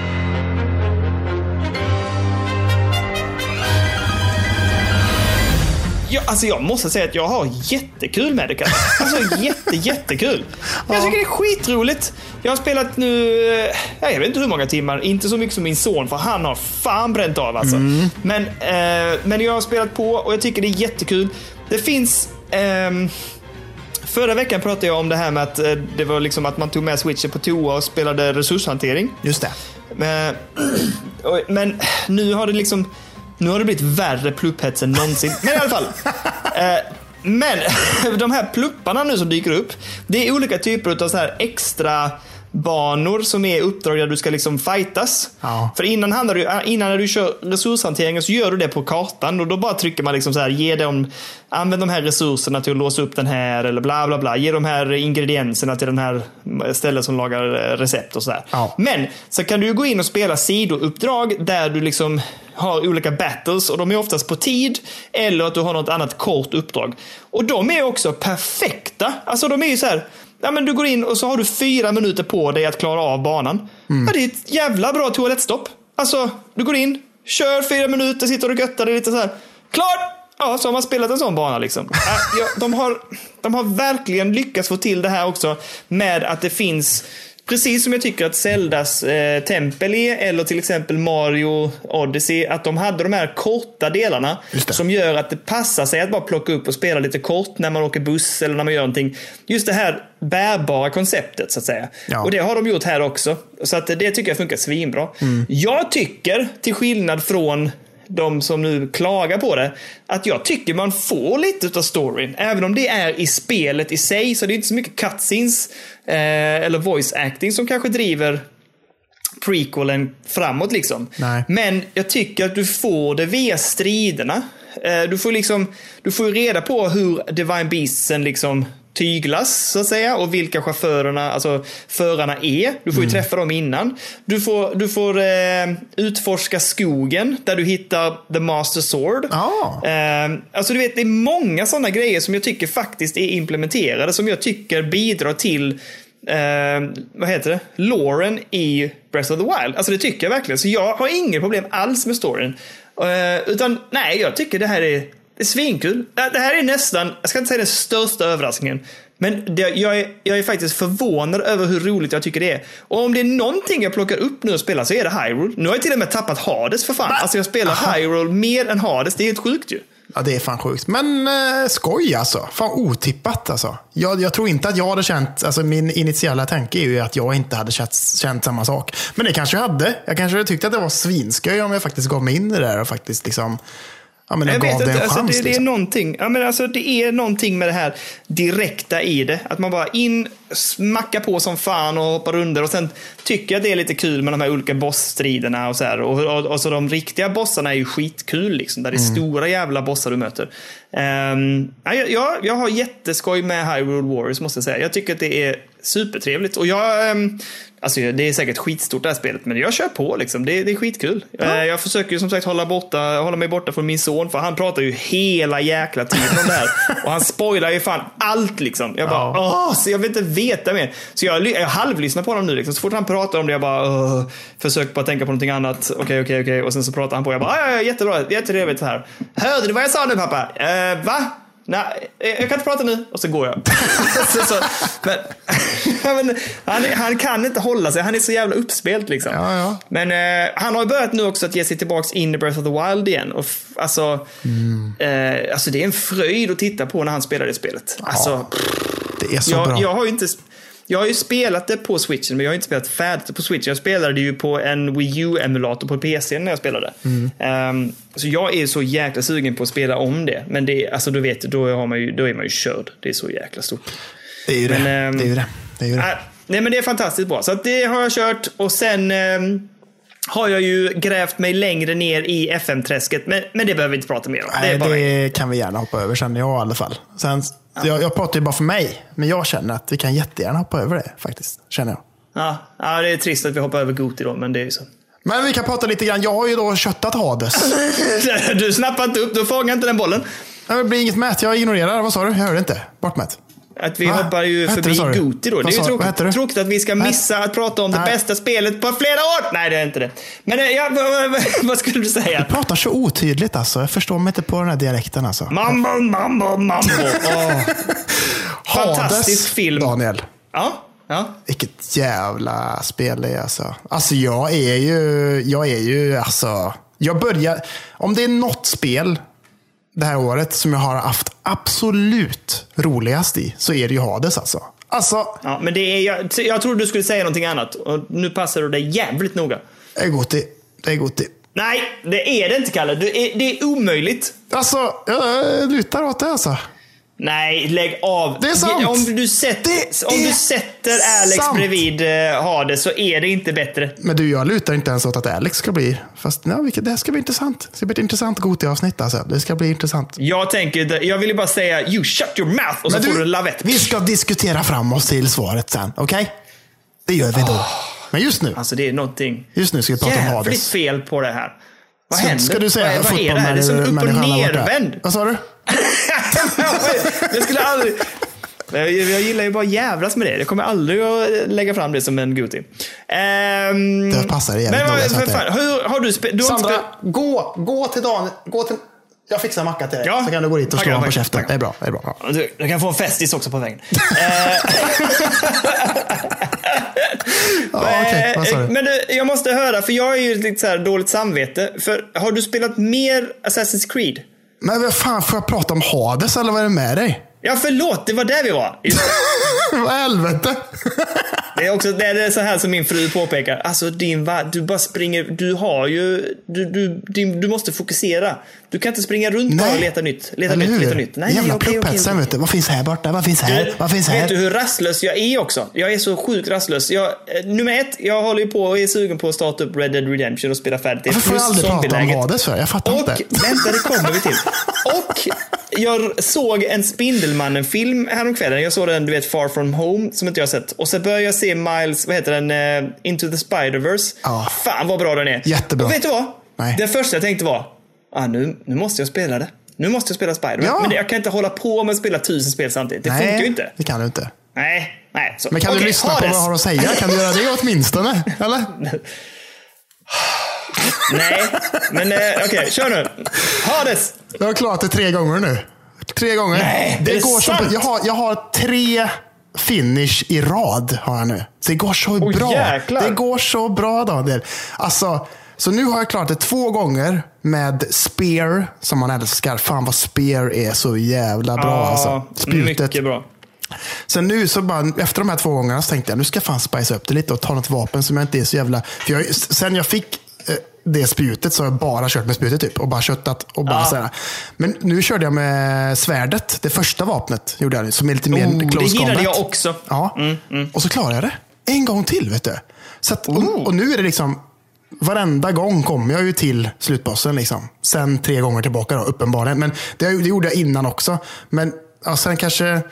Ja, alltså jag måste säga att jag har jättekul med det. Kalle. Alltså jätte, jättekul. Jag tycker det är skitroligt. Jag har spelat nu, eh, jag vet inte hur många timmar, inte så mycket som min son för han har fan bränt av alltså. Men, eh, men jag har spelat på och jag tycker det är jättekul. Det finns ehm, Förra veckan pratade jag om det här med att eh, det var liksom att man tog med switchen på toa och spelade resurshantering. Just det. Men, men nu har det liksom nu har det blivit värre plupphets än någonsin. Men i alla fall. Eh, men de här plupparna nu som dyker upp. Det är olika typer av så här extra banor som är uppdrag där du ska liksom fightas. Ja. För innan, handlar du, äh, innan när du kör resurshanteringen så gör du det på kartan och då bara trycker man liksom så här, ge dem, använd de här resurserna till att låsa upp den här eller bla bla bla. Ge de här ingredienserna till den här stället som lagar eh, recept och sådär. Ja. Men så kan du gå in och spela sidouppdrag där du liksom har olika battles och de är oftast på tid eller att du har något annat kort uppdrag. Och de är också perfekta. Alltså de är ju så här, ja men du går in och så har du fyra minuter på dig att klara av banan. Ja, det är ett jävla bra toalettstopp. Alltså, du går in, kör fyra minuter, sitter och göttar dig lite så här. Klar! Ja, så har man spelat en sån bana liksom. Ja, de, har, de har verkligen lyckats få till det här också med att det finns Precis som jag tycker att Zeldas eh, tempel är, eller till exempel Mario Odyssey, att de hade de här korta delarna som gör att det passar sig att bara plocka upp och spela lite kort när man åker buss eller när man gör någonting. Just det här bärbara konceptet så att säga. Ja. Och det har de gjort här också. Så att det tycker jag funkar svinbra. Jag tycker, till skillnad från de som nu klagar på det, att jag tycker man får lite av storyn. Även om det är i spelet i sig, så det är inte så mycket cutscenes eh, eller voice acting som kanske driver prequelen framåt liksom. Nej. Men jag tycker att du får det via striderna. Eh, Du får liksom, du får reda på hur Divine Beastsen liksom tyglas så att säga och vilka chaufförerna, alltså förarna är. Du får ju träffa dem innan. Du får, du får eh, utforska skogen där du hittar The Master Sword. Ja. Eh, alltså du vet, det är många sådana grejer som jag tycker faktiskt är implementerade som jag tycker bidrar till eh, vad heter det? Loren i Breath of the Wild. Alltså det tycker jag verkligen. Så jag har inga problem alls med storyn. Eh, utan nej, jag tycker det här är, det är svinkul. Det här är nästan, jag ska inte säga den största överraskningen. Men det, jag, är, jag är faktiskt förvånad över hur roligt jag tycker det är. Och om det är någonting jag plockar upp nu och spelar så är det Hyrule. Nu har jag till och med tappat Hades för fan. Alltså jag spelar Hyrule mer än Hades. Det är helt sjukt ju. Ja, det är fan sjukt. Men eh, skoj alltså. Fan otippat alltså. Jag, jag tror inte att jag hade känt, alltså min initiala tanke är ju att jag inte hade känt, känt samma sak. Men det kanske jag hade. Jag kanske hade tyckt att det var svinskoj om jag faktiskt gav mig in i det där och faktiskt liksom, ja men jag, Jag vet det inte, alltså chans. det, det är liksom. någonting, ja, men alltså det är någonting med det här direkta i det. Att man bara in, smacka på som fan och hoppar under och sen tycker jag det är lite kul med de här olika bossstriderna och så här. Och, och, och så de riktiga bossarna är ju skitkul liksom, där det är Mm. stora jävla bossar du möter. Um, ja, jag- jag, har jätteskoj med Hyrule Warriors måste jag säga. Jag tycker att det är supertrevligt och jag, ehm, alltså det är säkert skitstort det här spelet, men jag kör på liksom. Det, det är skitkul. Eh, Jag försöker ju som sagt hålla, borta, hålla mig borta från min son, för han pratar ju hela jäkla tiden om det här. Och han spoilar ju fan allt liksom. Jag bara, åh, så jag vill inte veta mer. Så jag, jag halvlyssnar på honom nu liksom. Så fort han pratar om det, jag bara, åh, försöker bara tänka på någonting annat. Okej, okej, okej. Och sen så pratar han på. Jag bara, ja, ja, jättebra, jättetrevligt här. Hörde du vad jag sa nu pappa? Eh, va? Nej, jag kan inte prata nu. Och så går jag. så, så, men, men, han, han kan inte hålla sig. Han är så jävla uppspelt liksom. Ja, ja. Men eh, han har börjat nu också att ge sig tillbaks in i Breath of the Wild igen. Och alltså, Mm. eh, alltså, det är en fröjd att titta på när han spelar det spelet. Alltså, Det är så bra. jag, jag har ju inte... Jag har ju spelat det på switchen, men jag har inte spelat färdigt det på switchen. Jag spelade det ju på en Wii U-emulator på PC när jag spelade. Mm. Ehm, så jag är så jäkla sugen på att spela om det. Men det, alltså, du vet, då, har man ju, då är man ju körd. Det är så jäkla stort. det är ju det. men, ehm, det är ju det. det, är ju det. Äh, nej, men det är fantastiskt bra. Så det har jag kört och sen ehm, har jag ju grävt mig längre ner i FM-träsket. Men, men det behöver vi inte prata mer om. det Nej, bara det kan vi gärna hoppa över känner jag i alla fall. Sen, jag, jag pratar ju bara för mig, men jag känner att vi kan jättegärna hoppa över det faktiskt. Känner jag. Ja, ja, det är trist att vi hoppar över Goti då, men det är ju så. Men vi kan prata lite grann. Jag har ju då köttat Hades. Du snappar inte upp, du fångar inte den bollen. Det blir inget mät. Jag ignorerar. Vad sa du? Jag hörde inte. Bortmätt. Att vi Va? hoppar ju hette förbi det, du? Goti då. Det är ju tråkigt, det? tråkigt att vi ska missa att prata om det Nej. bästa spelet på flera år. Nej, det är inte det. Men eh, ja, vad, skulle du säga? pratar så otydligt alltså. Jag förstår mig inte på den här dialekten alltså. Mambo, mambo, mambo. Åh. Fantastisk film. Daniel. Ja, ja. Vilket jävla spel det är alltså. Alltså jag är ju, jag är ju alltså. Jag börjar, om det är något spel det här året som jag har haft absolut roligast i så är det ju Hades alltså. Alltså, ja men det är, jag, jag trodde du skulle säga någonting annat. Och nu passar du dig jävligt noga. det är gott. Det är gott. Nej, det är det inte Kalle. Du är, det är omöjligt. Alltså, jag lutar åt det alltså. Nej, lägg av. Det är sant. Om du, sätter, om du sätter Alex sant. bredvid uh, Hades så är det inte bättre. Men du, jag lutar inte ens åt att Alex ska bli... Fast vilket, det här ska bli intressant. Det ska bli ett intressant Gothia-avsnitt alltså. Det ska bli intressant. Jag tänker, jag ville bara säga you shut your mouth och så Men får du, du en lavett. Vi ska diskutera fram oss till svaret sen, okej? Det gör vi då. Men just nu, Alltså det är någonting just nu ska vi prata om jävligt Hades. fel på det här. Vad händer? ska du säga vad, vad är det här? Det är som upp och nervänd. Vad sa du? Jag skulle aldrig... Jag, jag gillar ju bara jävlas med det. Jag kommer aldrig att lägga fram det som en Goody. Um, Det passar jävligt Men att det- fan, hur har du du har inte Sandra, gå, gå till Dan. Gå till... Jag fixar macka till dig. Ja. Så kan du gå dit och slå honom på käften. Det är bra. Det är bra. Ja. Du, du kan få en festis också på vägen. Eh, Ja, vad sa Eh? Men du, jag måste höra, för jag har ju lite så här dåligt samvete. För har du spelat mer Assassin's Creed? Men vad fan, får jag prata om Hades eller vad är det med dig? Ja, förlåt, det var där vi var. Vad helvete? Det är också det är så här som min fru påpekar. Alltså din va- du bara springer, du har ju, du, du, din, du måste fokusera. Du kan inte springa runt bara och leta nytt. Leta Eller nytt, hur? leta nytt. Nej, Jävla nej, okej, plupphetsen, vet du. Vad finns här borta? Vad finns här? Du, vad finns här? Vet du hur rastlös jag är också? Jag är så sjukt rastlös. Jag, eh, nummer ett, jag håller ju på och är sugen på att starta upp Red Dead Redemption och spela färdigt det. Varför får jag aldrig prata om. Hades för? Jag fattar Och, inte. vänta det kommer vi till. Och jag såg en Spindelmannen-film häromkvällen. Jag såg den, du vet, Far From Home, som inte jag sett. Och så började jag se Miles, vad heter den, eh, Into the Spider-Verse. Ja. Fan vad bra den är. Jättebra. Och vet du vad? Nej. Det första jag tänkte var, ah, nu, nu måste jag spela det. Nu måste jag spela Spider-Man. Ja. Men det- jag kan inte hålla på med att spela tusen spel samtidigt. Det Nej, funkar ju inte. det kan du inte. Nej, nej. Så. Men kan du Okej, lyssna på Hades. vad jag har att säga? Kan du göra det åtminstone? Eller? Nej, men eh, okej, kör nu. Hades! Jag har klarat det tre gånger nu. Tre gånger. Nej, det är går sant. jag, har, jag har tre finish i rad. har jag nu. Det går så Oj, bra. jäklar. Det går så bra Daniel. Alltså, så nu har jag klarat det två gånger med Spear, som man älskar. Fan vad Spear är så jävla bra. Ja, alltså. Spjutet. mycket bra. Sen nu, så bara, efter de här två gångerna, så tänkte jag nu ska jag fan spice upp det lite och ta något vapen som jag inte är så jävla... För jag, sen jag fick det spjutet så har jag bara kört med spjutet typ. Och bara köttat och bara Ja. sådär. Men nu körde jag med svärdet. Det första vapnet gjorde jag som är lite mer Oh, det close gillade combat. jag också. Ja, och så klarade jag det. En gång till, vet du. Så att, och, Oh. och nu är det liksom... Varenda gång kommer jag ju till slutbossen. Liksom. Sen tre gånger tillbaka då, uppenbarligen. Men det, det gjorde jag innan också. Men ja, sen kanske...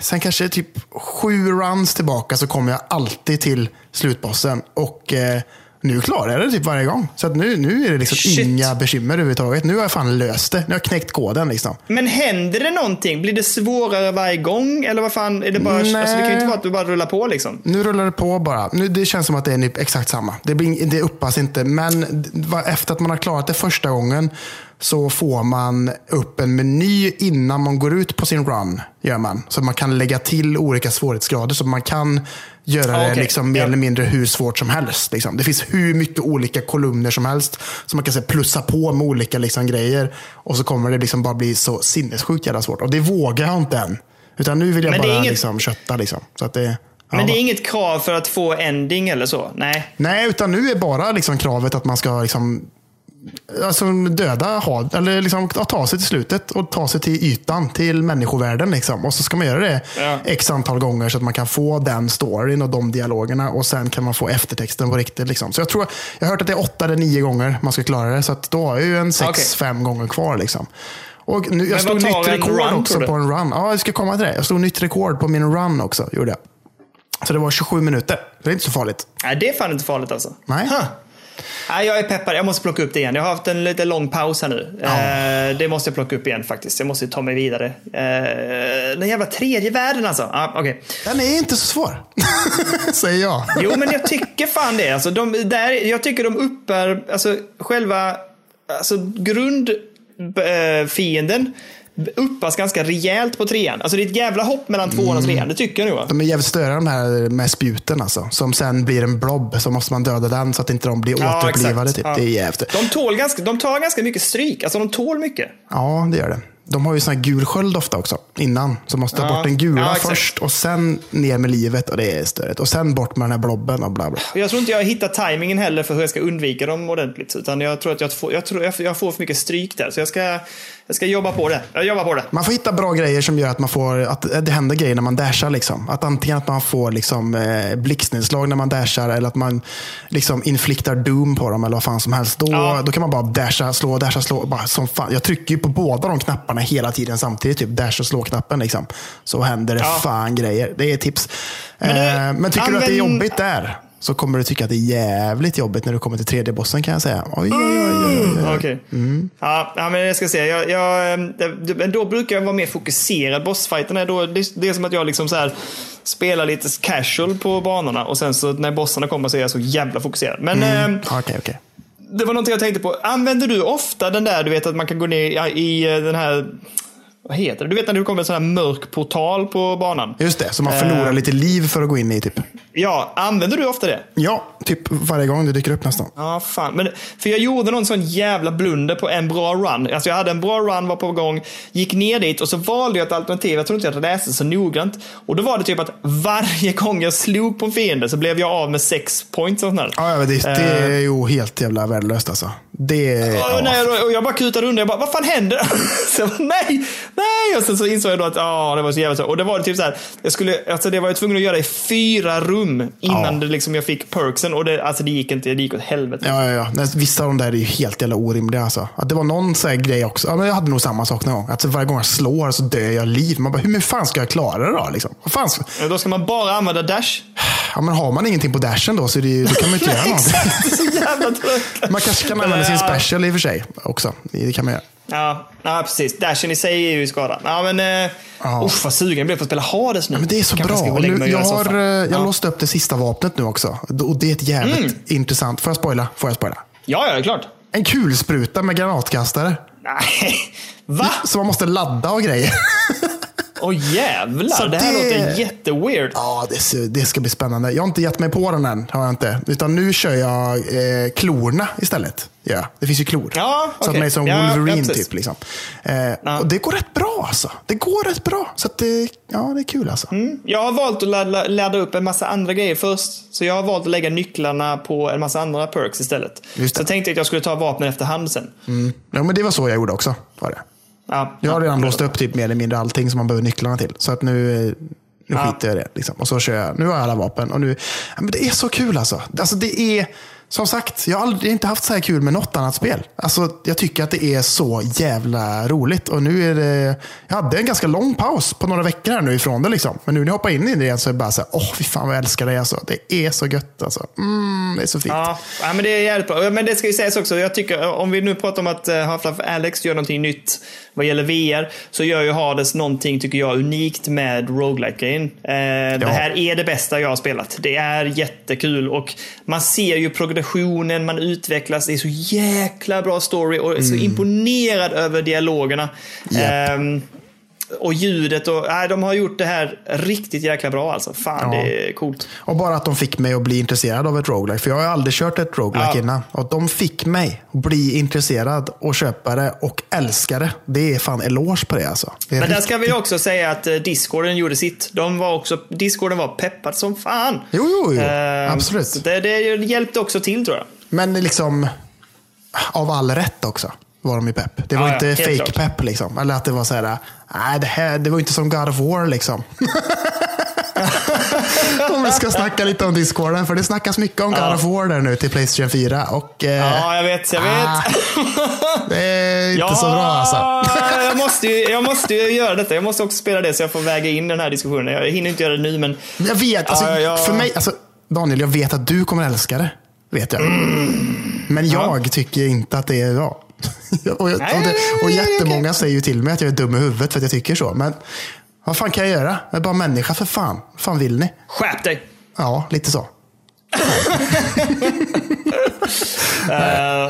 Sen kanske typ sju runs tillbaka så kommer jag alltid till slutbossen. Och eh, nu klarar jag det typ varje gång. Så att nu, nu är det liksom Shit. inga bekymmer överhuvudtaget. Nu har jag fan löst det. Nu har jag knäckt koden. Liksom. Men händer det någonting? Blir det svårare varje gång? Eller vad fan? Är det, bara, Nej. alltså, det kan ju inte vara att du bara rullar på liksom. Nu rullar det på bara. Nu, det känns som att det är nyp- exakt samma. Det, blir, det uppas inte. Men efter att man har klarat det första gången så får man upp en meny innan man går ut på sin run. Gör man. Så man kan lägga till olika svårighetsgrader. Så man kan göra Ah, det okej. liksom mer Ja. eller mindre hur svårt som helst. Liksom. Det finns hur mycket olika kolumner som helst. Så man kan säga, plussa på med olika liksom, grejer. Och så kommer det liksom bara bli så sinnessjukt jävla svårt. Och det vågar jag inte än. Utan nu vill jag Men det bara inget- liksom, kötta. Liksom. Så att det, Men ja. det är inget krav för att få ending eller så? Nej. Nej, utan nu är bara liksom kravet att man ska liksom, alltså döda had, eller liksom, att ta sig till slutet och ta sig till ytan, till människovärlden. Liksom. Och så ska man göra det Ja. x antal gånger så att man kan få den storyn och de dialogerna och sen kan man få eftertexten på riktigt. Liksom. Så jag tror, jag har hört att det är åtta eller nio gånger man ska klara det, så att då har jag ju en sex, Okej. fem gånger kvar. Liksom. Och nu, jag slog nytt rekord run, också på en run. Ja, jag ska komma till det. Jag slog nytt rekord på min run också. Gjorde jag. Så det var 27 minuter. Det är inte så farligt. Nej, det är fan inte farligt alltså. Nej. Huh. Nej, jag är peppad. Jag måste plocka upp det igen. Jag har haft en lite lång paus här nu. Eh, det måste jag plocka upp igen faktiskt. Jag måste ta mig vidare. Eh, den jävla tredje världen alltså. Ah, okay. Den är inte så svår. Säger jag. Jo, men jag tycker fan det. Alltså, de, där, jag tycker de uppar, alltså själva alltså, grundfienden uppas ganska rejält på trean. Alltså det är ett jävla hopp mellan tvåan och trean, det tycker jag nog. va? De är jävligt störiga de här med spjuten alltså. Som sen blir en blob. Så måste man döda den så att inte de blir Ja, återupplivade. Typ. Ja. Det är jävligt. De, tål ganska, de tar ganska mycket stryk, alltså de tål mycket. Ja, det gör det. De har ju sån här gul sköld ofta också innan. Så måste ta Ja. bort den gula Ja, först och sen ner med livet och det är störigt. Och sen bort med den här blobben och bla bla. Jag tror inte jag hittar tajmingen heller för hur jag ska undvika dem ordentligt. Utan jag tror att jag får, jag tror jag får för mycket stryk där. Så jag ska, jag ska jobba på det. Jag jobbar på det. Man får hitta bra grejer som gör att, man får, att det händer grejer när man dashar. Liksom. Att antingen att man får liksom, eh, blixtnedslag när man dashar eller att man liksom infliktar doom på dem eller vad fan som helst. Då, Ja. då kan man bara dasha, slå, dasha, slå. Bara som fan. Jag trycker ju på båda de knapparna hela tiden samtidigt. Typ dash och slå-knappen. Liksom. Så händer det Ja. fan grejer. Det är tips. Men du, eh, men tycker du att det är använd- jobbigt där så kommer du tycka att det är jävligt jobbigt när du kommer till tredje bossen kan jag säga. Oj, oj, oj, oj, oj. Okej. Mm. Ja, men jag ska se. Jag, jag, eh, det- men då brukar jag vara mer fokuserad. Bossfighterna då, det, det är som att jag liksom så här spelar lite casual på banorna och sen så när bossarna kommer så är jag så jävla fokuserad. Men Mm. eh, Okej, okej det var någonting jag tänkte på. Använder du ofta den där, du vet att man kan gå ner i, i eh, den här, vad heter det? Du vet när det kommer en sån här mörk portal på banan? Just det, så man förlorar Eh. lite liv för att gå in i typ. Ja, använder du ofta det? Ja, typ varje gång det dyker upp nästan. Ja, fan. Men, för jag gjorde någon sån jävla blunder på en bra run. Alltså jag hade en bra run, var på gång, gick ner dit och så valde jag ett alternativ. Jag tror inte jag läste så noggrant. Och då var det typ att varje gång jag slog på en fiende så blev jag av med sex points och sånt där. Ja, det, det är ju helt jävla värdelöst alltså. Det är... Och, Ja. nej, och jag bara kutade under. Jag bara, vad fan händer? så jag bara, nej, nej. Och sen så insåg jag då att ja, det var så jävla så. Och det var det typ så här. Jag, skulle, alltså det var jag tvungen att göra i fyra rum innan Ja. det liksom jag fick perksen. Och det, alltså det gick inte. Det gick åt helvete. Ja, ja, ja. Vissa av de där är ju helt jävla orimliga. Alltså. Att det var någon så grej också. Ja, men jag hade nog samma sak någon gång. Att varje gång jag slår så dör jag liv. Man bara, hur fan ska jag klara det då? Liksom? Vad fan ska... Då ska man bara använda dash. ja, men har man ingenting på dashen då så det, då kan man ju inte göra någonting. Exakt, det är så jävla tråkigt. Man kanske kan använda sin Ja. special i och för sig också. Det kan man göra. Ja, ja, precis. Dashen i sig är ju skadad. Ja, men... Eh, Ja. Usch, vad sugen jag blev på att spela Hades nu. Men det är så Kanske bra. nu, jag har, eh, jag ja. låste upp det sista vapnet nu också. Och det är ett jävligt Mm. intressant. Får jag spoila? Får jag spoila? ja, ja, klart. En kulspruta med granatkastare. Nej, va? Så man måste ladda och grejer. Åh jävlar, Så det här det- låter jätteweird. Ja, det, det ska bli spännande. Jag har inte gett mig på den än. Har jag inte. Utan nu kör jag eh, klorna istället. Ja, det finns ju klor. Ja, Så att man är som Ja, ja, Wolverine precis. typ. Liksom. Eh, Och det går rätt bra alltså. Det går rätt bra. Så det, ja, det är kul alltså. Jag har valt att ladda, ladda upp en massa andra grejer först. Så jag har valt att lägga nycklarna på en massa andra perks istället. Så tänkte jag att jag skulle ta vapnen efterhand sen. Ja, men det var så jag gjorde också. Var det. Ja, Jag har redan låst upp typ mer eller mindre allting som man behöver nycklarna till. Så att nu, nu Ja. skiter jag i det. Liksom. Och så kör jag. Nu har jag alla vapen. Och nu, ja, men det är så kul alltså. alltså det är, som sagt, jag har aldrig inte haft så här kul med något annat spel. Alltså, jag tycker att det är så jävla roligt. Och nu är det, jag hade en ganska lång paus på några veckor här nu ifrån det. Liksom. Men nu när jag hoppar in i det igen så är det bara så här, åh fy fan vad jag älskar det. Alltså. Det är så gött alltså. Mm, det är så fint. Ja, ja, men det är jävligt bra. Men det ska ju sägas också, jag tycker, om vi nu pratar om att eh, Half-Life Alex gör någonting nytt vad gäller VR, så gör ju Hades någonting, tycker jag, unikt med roguelike-grejen. Eh, Det här är det bästa jag har spelat. Det är jättekul och man ser ju progressionen, man utvecklas, det är så jäkla bra story och så imponerad över dialogerna. Japp. Ehm, och ljudet och, nej, de har gjort det här riktigt jäkla bra alltså. Fan, Ja. det är coolt. Och bara att de fick mig att bli intresserad av ett roguelike. För jag har aldrig kört ett roguelike Ja. innan. Och de fick mig att bli intresserad och köpa det och älska det. Det är fan eloge på det alltså. Det Men där riktigt- ska vi också säga att eh, Discorden gjorde sitt. De var också, Discorden var peppad som fan. Jo, jo, jo. Eh, Absolut. Det, det hjälpte också till tror jag. Men liksom, av all rätt också var de ju pepp. Det var Ja, ja, inte helt fake klart. pepp liksom. Eller att det var så här, nej det här, det var inte som God of War liksom. om vi ska snacka lite om Discorden, för det snackas mycket om God of War där nu till Playstation 4. Och eh, Ja, jag vet, jag vet. ah, det är inte så bra alltså. jag, måste ju, jag måste ju göra detta. Jag måste också spela det så jag får väga in den här diskussionen. Jag hinner inte göra det nu, men Jag vet, alltså, Ja, ja. för mig, alltså, Daniel, jag vet att du kommer älska det. Vet jag. Men jag tycker inte att det är bra. och, jag- Nej, och, det, och jättemånga okej. säger ju till mig att jag är dum i huvudet för att jag tycker så. Men vad fan kan jag göra? Jag är bara människa för fan. Vad fan vill ni? skärp dig. Ja, lite så.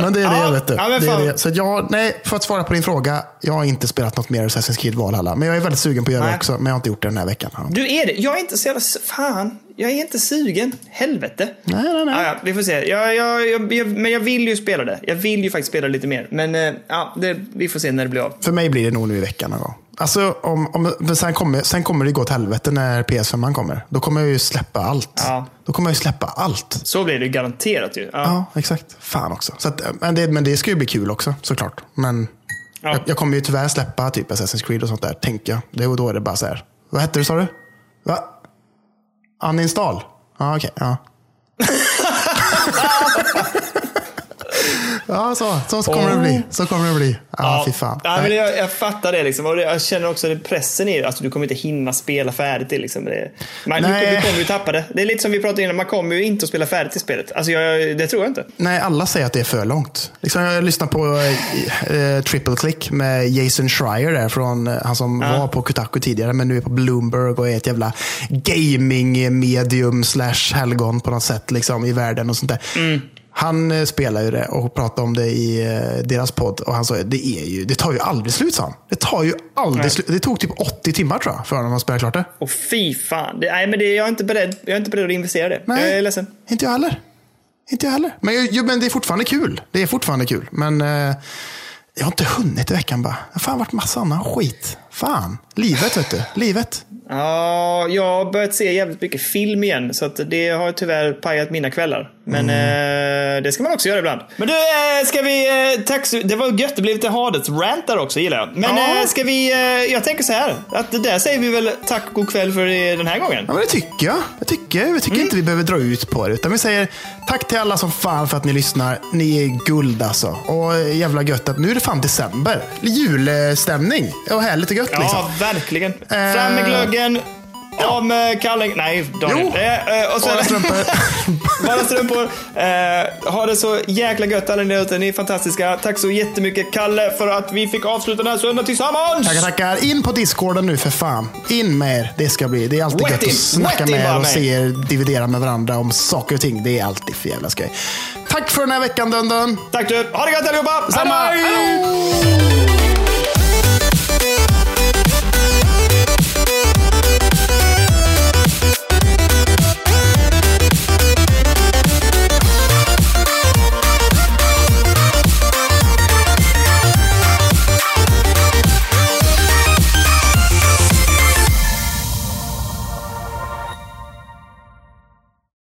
Men det är det, ja, vet du. ja, det är det. Så jag, nej, för att svara på din fråga, jag har inte spelat något mer Assassin's Creed Valhalla. Men jag är väldigt sugen på att göra det Nej. också, men jag har inte gjort det den här veckan. Du är det. Jag är inte så jävla... Fan. Jag är inte sugen. Helvete. Nej, nej, nej. Ja, ja, vi får se. Jag, jag, jag, jag, men jag vill ju spela det. Jag vill ju faktiskt spela lite mer. Men eh, ja, det, vi får se när det blir av. För mig blir det nog nu i veckan någon gång. Alltså, om, om, sen, kommer, sen kommer det gå åt helvete när PS5 kommer. Då kommer jag ju släppa allt. Ja. Då kommer jag ju släppa allt. Så blir det garanterat ju. Ja. Ja, exakt. Fan också. Så att, men, det, men det ska ju bli kul också, såklart. Men Ja. jag, jag kommer ju tyvärr släppa typ Assassin's Creed och sånt där, tänker jag. Det, och då är det bara så här. Vad hette du sa du? Va? Uninstall? Ja, okej. ja. ja, så, så kommer det bli. Så kommer det bli. Ja, fy fan. Ja, men jag, jag fattar det. Liksom. Och det- Jag känner också att pressen i. Alltså, du kommer inte hinna spela färdigt det. Liksom. det man, du, Nej. du kommer ju tappa det. Det är lite som vi pratade innan. Man kommer ju inte att spela färdigt i spelet. Alltså, jag, det tror jag inte. Nej, alla säger att det är för långt. Liksom, jag lyssnade på eh, eh, Triple Click med Jason Schreier, där, från, eh, han som var på Kotaku tidigare, men nu är på Bloomberg och är ett jävla gaming-medium slash helgon på något sätt liksom, i världen och sånt där. Han eh, spelar ju det och pratar om det i eh, deras podd. Och han sa det, är ju, det tar ju aldrig slut, sa han. Det tar ju aldrig slut. Det tog typ 80 timmar tror jag, för honom att spela klart det. Och fy fan. Det, nej, men det, jag, är inte beredd, jag är inte beredd att investera det. Nej. Jag är ledsen. Inte jag heller. Inte jag heller. Men, jo, men det är fortfarande kul. Det är fortfarande kul. Men eh, jag har inte hunnit i veckan bara. Det har fan varit massa annan skit. Fan. Livet vet du. Livet. Ja, jag har börjat se jävligt mycket film igen. Så att det har tyvärr pajat mina kvällar. Men Mm. eh, det ska man också göra ibland. Men du, eh, ska vi... Eh, tack så, det var gött. Det blev lite Hades-rant där också, gillar jag. Men Ja. eh, ska vi... Eh, jag tänker så här. Att det där säger vi väl tack och god kväll för den här gången. Ja, men det tycker jag. Jag tycker, jag tycker inte vi behöver dra ut på det. Utan vi säger tack till alla som fan för att ni lyssnar. Ni är guld alltså. Och eh, jävla gött att nu är det fan december. Julstämning. Och härligt och gött liksom. Ja, verkligen. Fram med glöggen. Av med kalling. Nej, Daniel. Jo. Eh, eh, och sen, Bara strumpor. Bara strumpor. Eh, ha det så jäkla gött alla ni ute. Ni är fantastiska. Tack så jättemycket Kalle för att vi fick avsluta den här söndagen tillsammans. Tackar, tackar. In på discorden nu för fan. In med er. Det ska bli. Det är alltid Wet gött in. att snacka Wet med er och se er dividera med varandra om saker och ting. Det är alltid för jävla skoj. Tack för den här veckan Dundun. Tack du. Ha det gött allihopa. Samma. Hej!